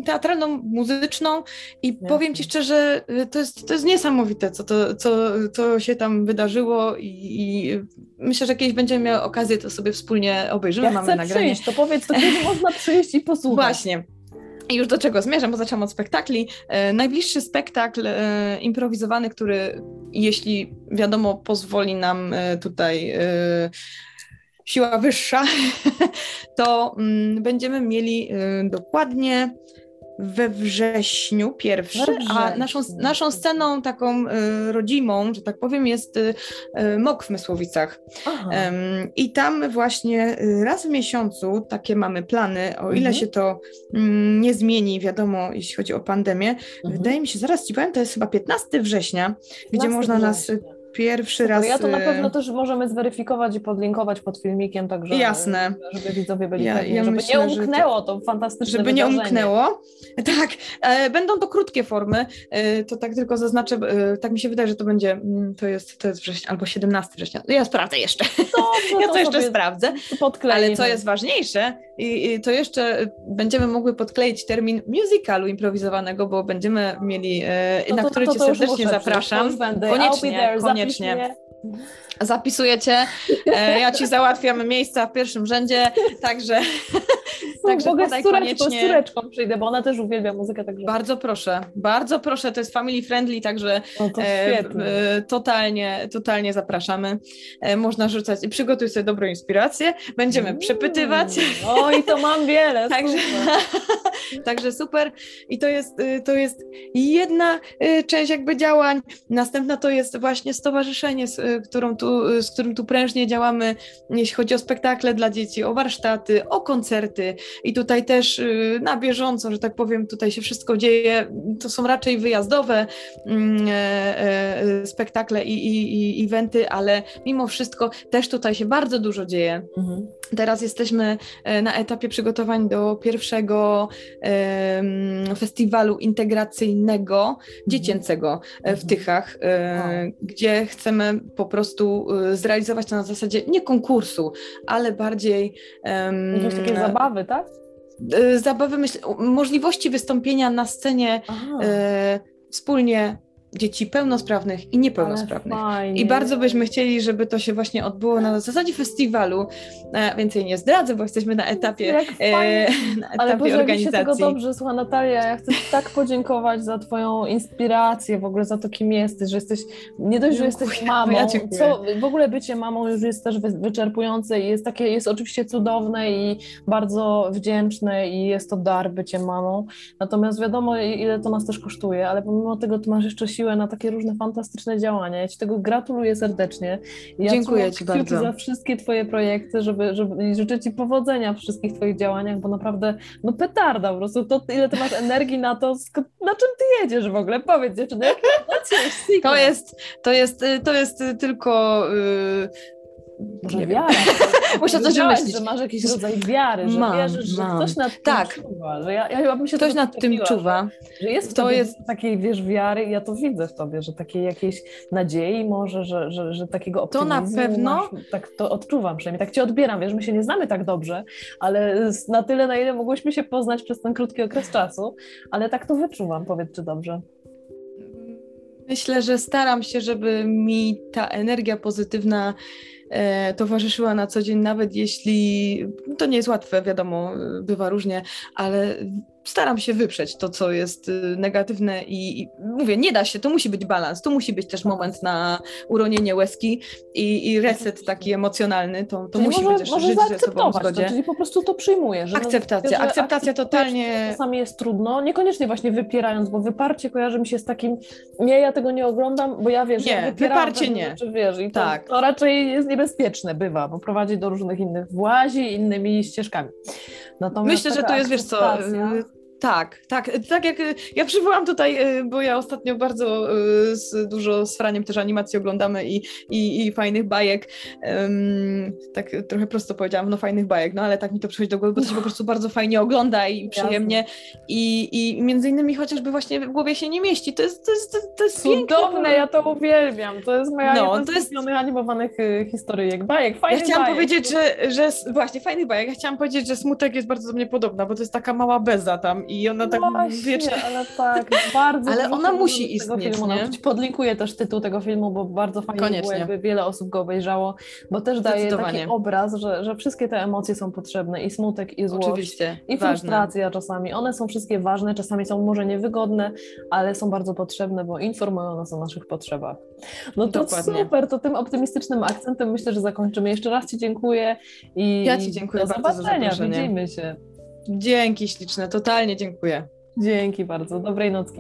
teatralną, muzyczną i powiem Ci szczerze, to jest, to jest niesamowite, co, to, co, co się tam wydarzyło i, i myślę, że kiedyś będziemy mieli okazję to sobie wspólnie obejrzymy, ja mamy nagranie. Przyjść, to powiedz, to kiedy [laughs] można przyjść i posłuchać. Właśnie. I już do czego zmierzam, bo zaczęłam od spektakli. E, najbliższy spektakl e, improwizowany, który jeśli wiadomo pozwoli nam e, tutaj siła wyższa, [laughs] to mm, będziemy mieli dokładnie we wrześniu pierwszy, a naszą, naszą sceną taką y, rodzimą, że tak powiem, jest y, MOK w Mysłowicach. I tam właśnie raz w miesiącu takie mamy plany, o ile mhm. się to mm, nie zmieni, wiadomo, jeśli chodzi o pandemię. Mhm. Wydaje mi się, zaraz Ci powiem, to jest chyba 15 września, 15 gdzie można września. nas pierwszy raz. Ja to na y, pewno też możemy zweryfikować i podlinkować pod filmikiem, także Jasne. żeby widzowie byli Ja- pewni, ja żeby myślę, nie że to- umknęło to, fantastyczne żeby nie wydarzenie. umknęło. [laughs] Tak, e, będą to krótkie formy, e, to tak tylko zaznaczę, e, tak mi się wydaje, że to będzie, mm, to jest, to jest września, albo 17 września, ja sprawdzę jeszcze, Dobrze, [laughs] ja to jeszcze sobie sprawdzę, podkleimy. ale co jest ważniejsze, i, i to jeszcze będziemy mogły podkleić termin musicalu improwizowanego, bo będziemy mieli, No na to- który to- Cię to serdecznie przyjść, to zapraszam. Koniecznie, I'll be there, koniecznie. Zapisz mnie. Zapisujecie, e, ja Ci załatwiam miejsca w pierwszym rzędzie, także, [laughs] także Mogę z podaj córeczką, z koniecznie. córeczką przyjdę, bo ona też uwielbia muzykę, także Bardzo proszę, bardzo proszę, to jest family friendly, także no to e, e, totalnie, totalnie zapraszamy. E, można rzucać i przygotuj sobie dobrą inspirację, będziemy Mm. przepytywać. Oj, to mam wiele. [laughs] Także, super. [laughs] także super. I to jest, y, to jest jedna y, część jakby działań. Następna to jest właśnie stowarzyszenie, z, y, którą tu, z którym tu prężnie działamy, jeśli chodzi o spektakle dla dzieci, o warsztaty, o koncerty. I tutaj też y, na bieżąco, że tak powiem, tutaj się wszystko dzieje. To są raczej wyjazdowe mm, e, e, spektakle i, i, i eventy, ale mimo wszystko też tutaj się bardzo dużo dzieje. Mhm. Teraz jesteśmy e, na etapie przygotowań do pierwszego em, festiwalu integracyjnego dziecięcego w Mhm. Tychach, gdzie chcemy po prostu e, zrealizować to na zasadzie nie konkursu, ale bardziej em, Jakieś takie zabawy, tak? e, zabawy, myśl, możliwości wystąpienia na scenie e, wspólnie dzieci pełnosprawnych i niepełnosprawnych. ale. I bardzo byśmy chcieli, żeby to się właśnie odbyło na zasadzie festiwalu. E, Więcej nie zdradzę, bo jesteśmy na etapie, e, na Ale etapie Boże, jak mi się tego organizacji. dobrze słucha, Natalia, ja chcę Ci tak podziękować za Twoją inspirację, w ogóle za to, kim jesteś, że jesteś, nie dość, że jesteś mamą, ja co, w ogóle bycie mamą już jest też wy- wyczerpujące i jest takie, jest oczywiście cudowne i bardzo wdzięczne i jest to dar bycie mamą, natomiast wiadomo, ile to nas też kosztuje, ale pomimo tego Ty masz jeszcze siłę na takie różne fantastyczne działania, ja Ci tego gratuluję serdecznie. Ja Dziękuję Ci bardzo. za wszystkie Twoje projekty, żeby, żeby, życzę Ci powodzenia w wszystkich Twoich działaniach, bo naprawdę, no petarda po prostu, to ile Ty masz energii na to, na czym Ty jedziesz w ogóle? Powiedz dziewczyny, secret? To jest, to jest, y, to jest tylko. y, Może nie wiara. [laughs] Muszę coś Powiedziałaś, wymyślić. że masz jakiś rodzaj wiary, że Mam, wierzysz, że mam. ktoś nad tym Tak. czuwa, że ja, ja chyba bym się Ktoś nad tym czuwa. Że, że jest w To jest- takiej, wiesz, wiary i ja to widzę w tobie, że takiej jakiejś nadziei może, że, że, że takiego To na optymizmu pewno. Masz, tak to odczuwam przynajmniej, tak cię odbieram, wiesz, my się nie znamy tak dobrze, ale na tyle, na ile mogłyśmy się poznać przez ten krótki okres czasu, ale tak to wyczuwam, powiedz, czy dobrze. Myślę, że staram się, żeby mi ta energia pozytywna towarzyszyła na co dzień, nawet jeśli to nie jest łatwe, wiadomo, e, bywa różnie, ale staram się wyprzeć to, co jest y, negatywne i, i mówię, nie da się, to musi być balans, tu musi być też moment na uronienie łezki i, i reset taki emocjonalny, to, to Czyli musi może, być może żyć ze sobą w zaakceptować to, czyli po prostu to przyjmujesz. Że no, Akceptacja, że akceptacja akceptujesz, totalnie- że Czasami jest trudno, niekoniecznie właśnie wypierając, bo wyparcie kojarzy mi się z takim, nie, ja tego nie oglądam, bo ja wiesz, Nie, ja wyparcie nie. Rzeczy, wiesz, i to, Tak. to raczej jest niebezpieczne, bywa, bo prowadzi do różnych innych włazi, innymi ścieżkami. Natomiast Myślę, że to jest, wiesz co, akceptacja- y, tak, tak, tak jak y, ja przywołam tutaj, y, bo ja ostatnio bardzo y, z, dużo z Franiem też animacji oglądamy i, i, i fajnych bajek, Ym, tak trochę prosto powiedziałam, no fajnych bajek, no ale tak mi to przychodzi do głowy, bo to się po [laughs] prostu bardzo fajnie ogląda i przyjemnie. I, i między innymi chociażby właśnie w głowie się nie mieści, to jest, to jest, to, to jest. Cudowne, ja to uwielbiam. To jest moja No, to z jest- animowanych historyjek, bajek, Ja fajnych chciałam bajek. powiedzieć, że, że właśnie fajnych bajek, ja chciałam powiedzieć, że smutek jest bardzo do mnie podobna, bo to jest taka mała beza tam i ona tak Właśnie, wiecznie ale tak, bardzo [laughs] Ale ona musi istnieć, filmu nie? Podlinkuję też tytuł tego filmu, bo bardzo fajnie by było, jakby wiele osób go obejrzało, bo też daje taki obraz, że, że wszystkie te emocje są potrzebne i smutek, i złość, Oczywiście. i ważne. frustracja czasami. One są wszystkie ważne, czasami są może niewygodne, ale są bardzo potrzebne, bo informują nas o naszych potrzebach. No to Dokładnie. super, to tym optymistycznym akcentem myślę, że zakończymy. Jeszcze raz Ci dziękuję i Ja ci dziękuję do bardzo za zobaczenia, zaproszenie. widzimy się. Dzięki śliczne, totalnie dziękuję. Dzięki bardzo, dobrej nocki.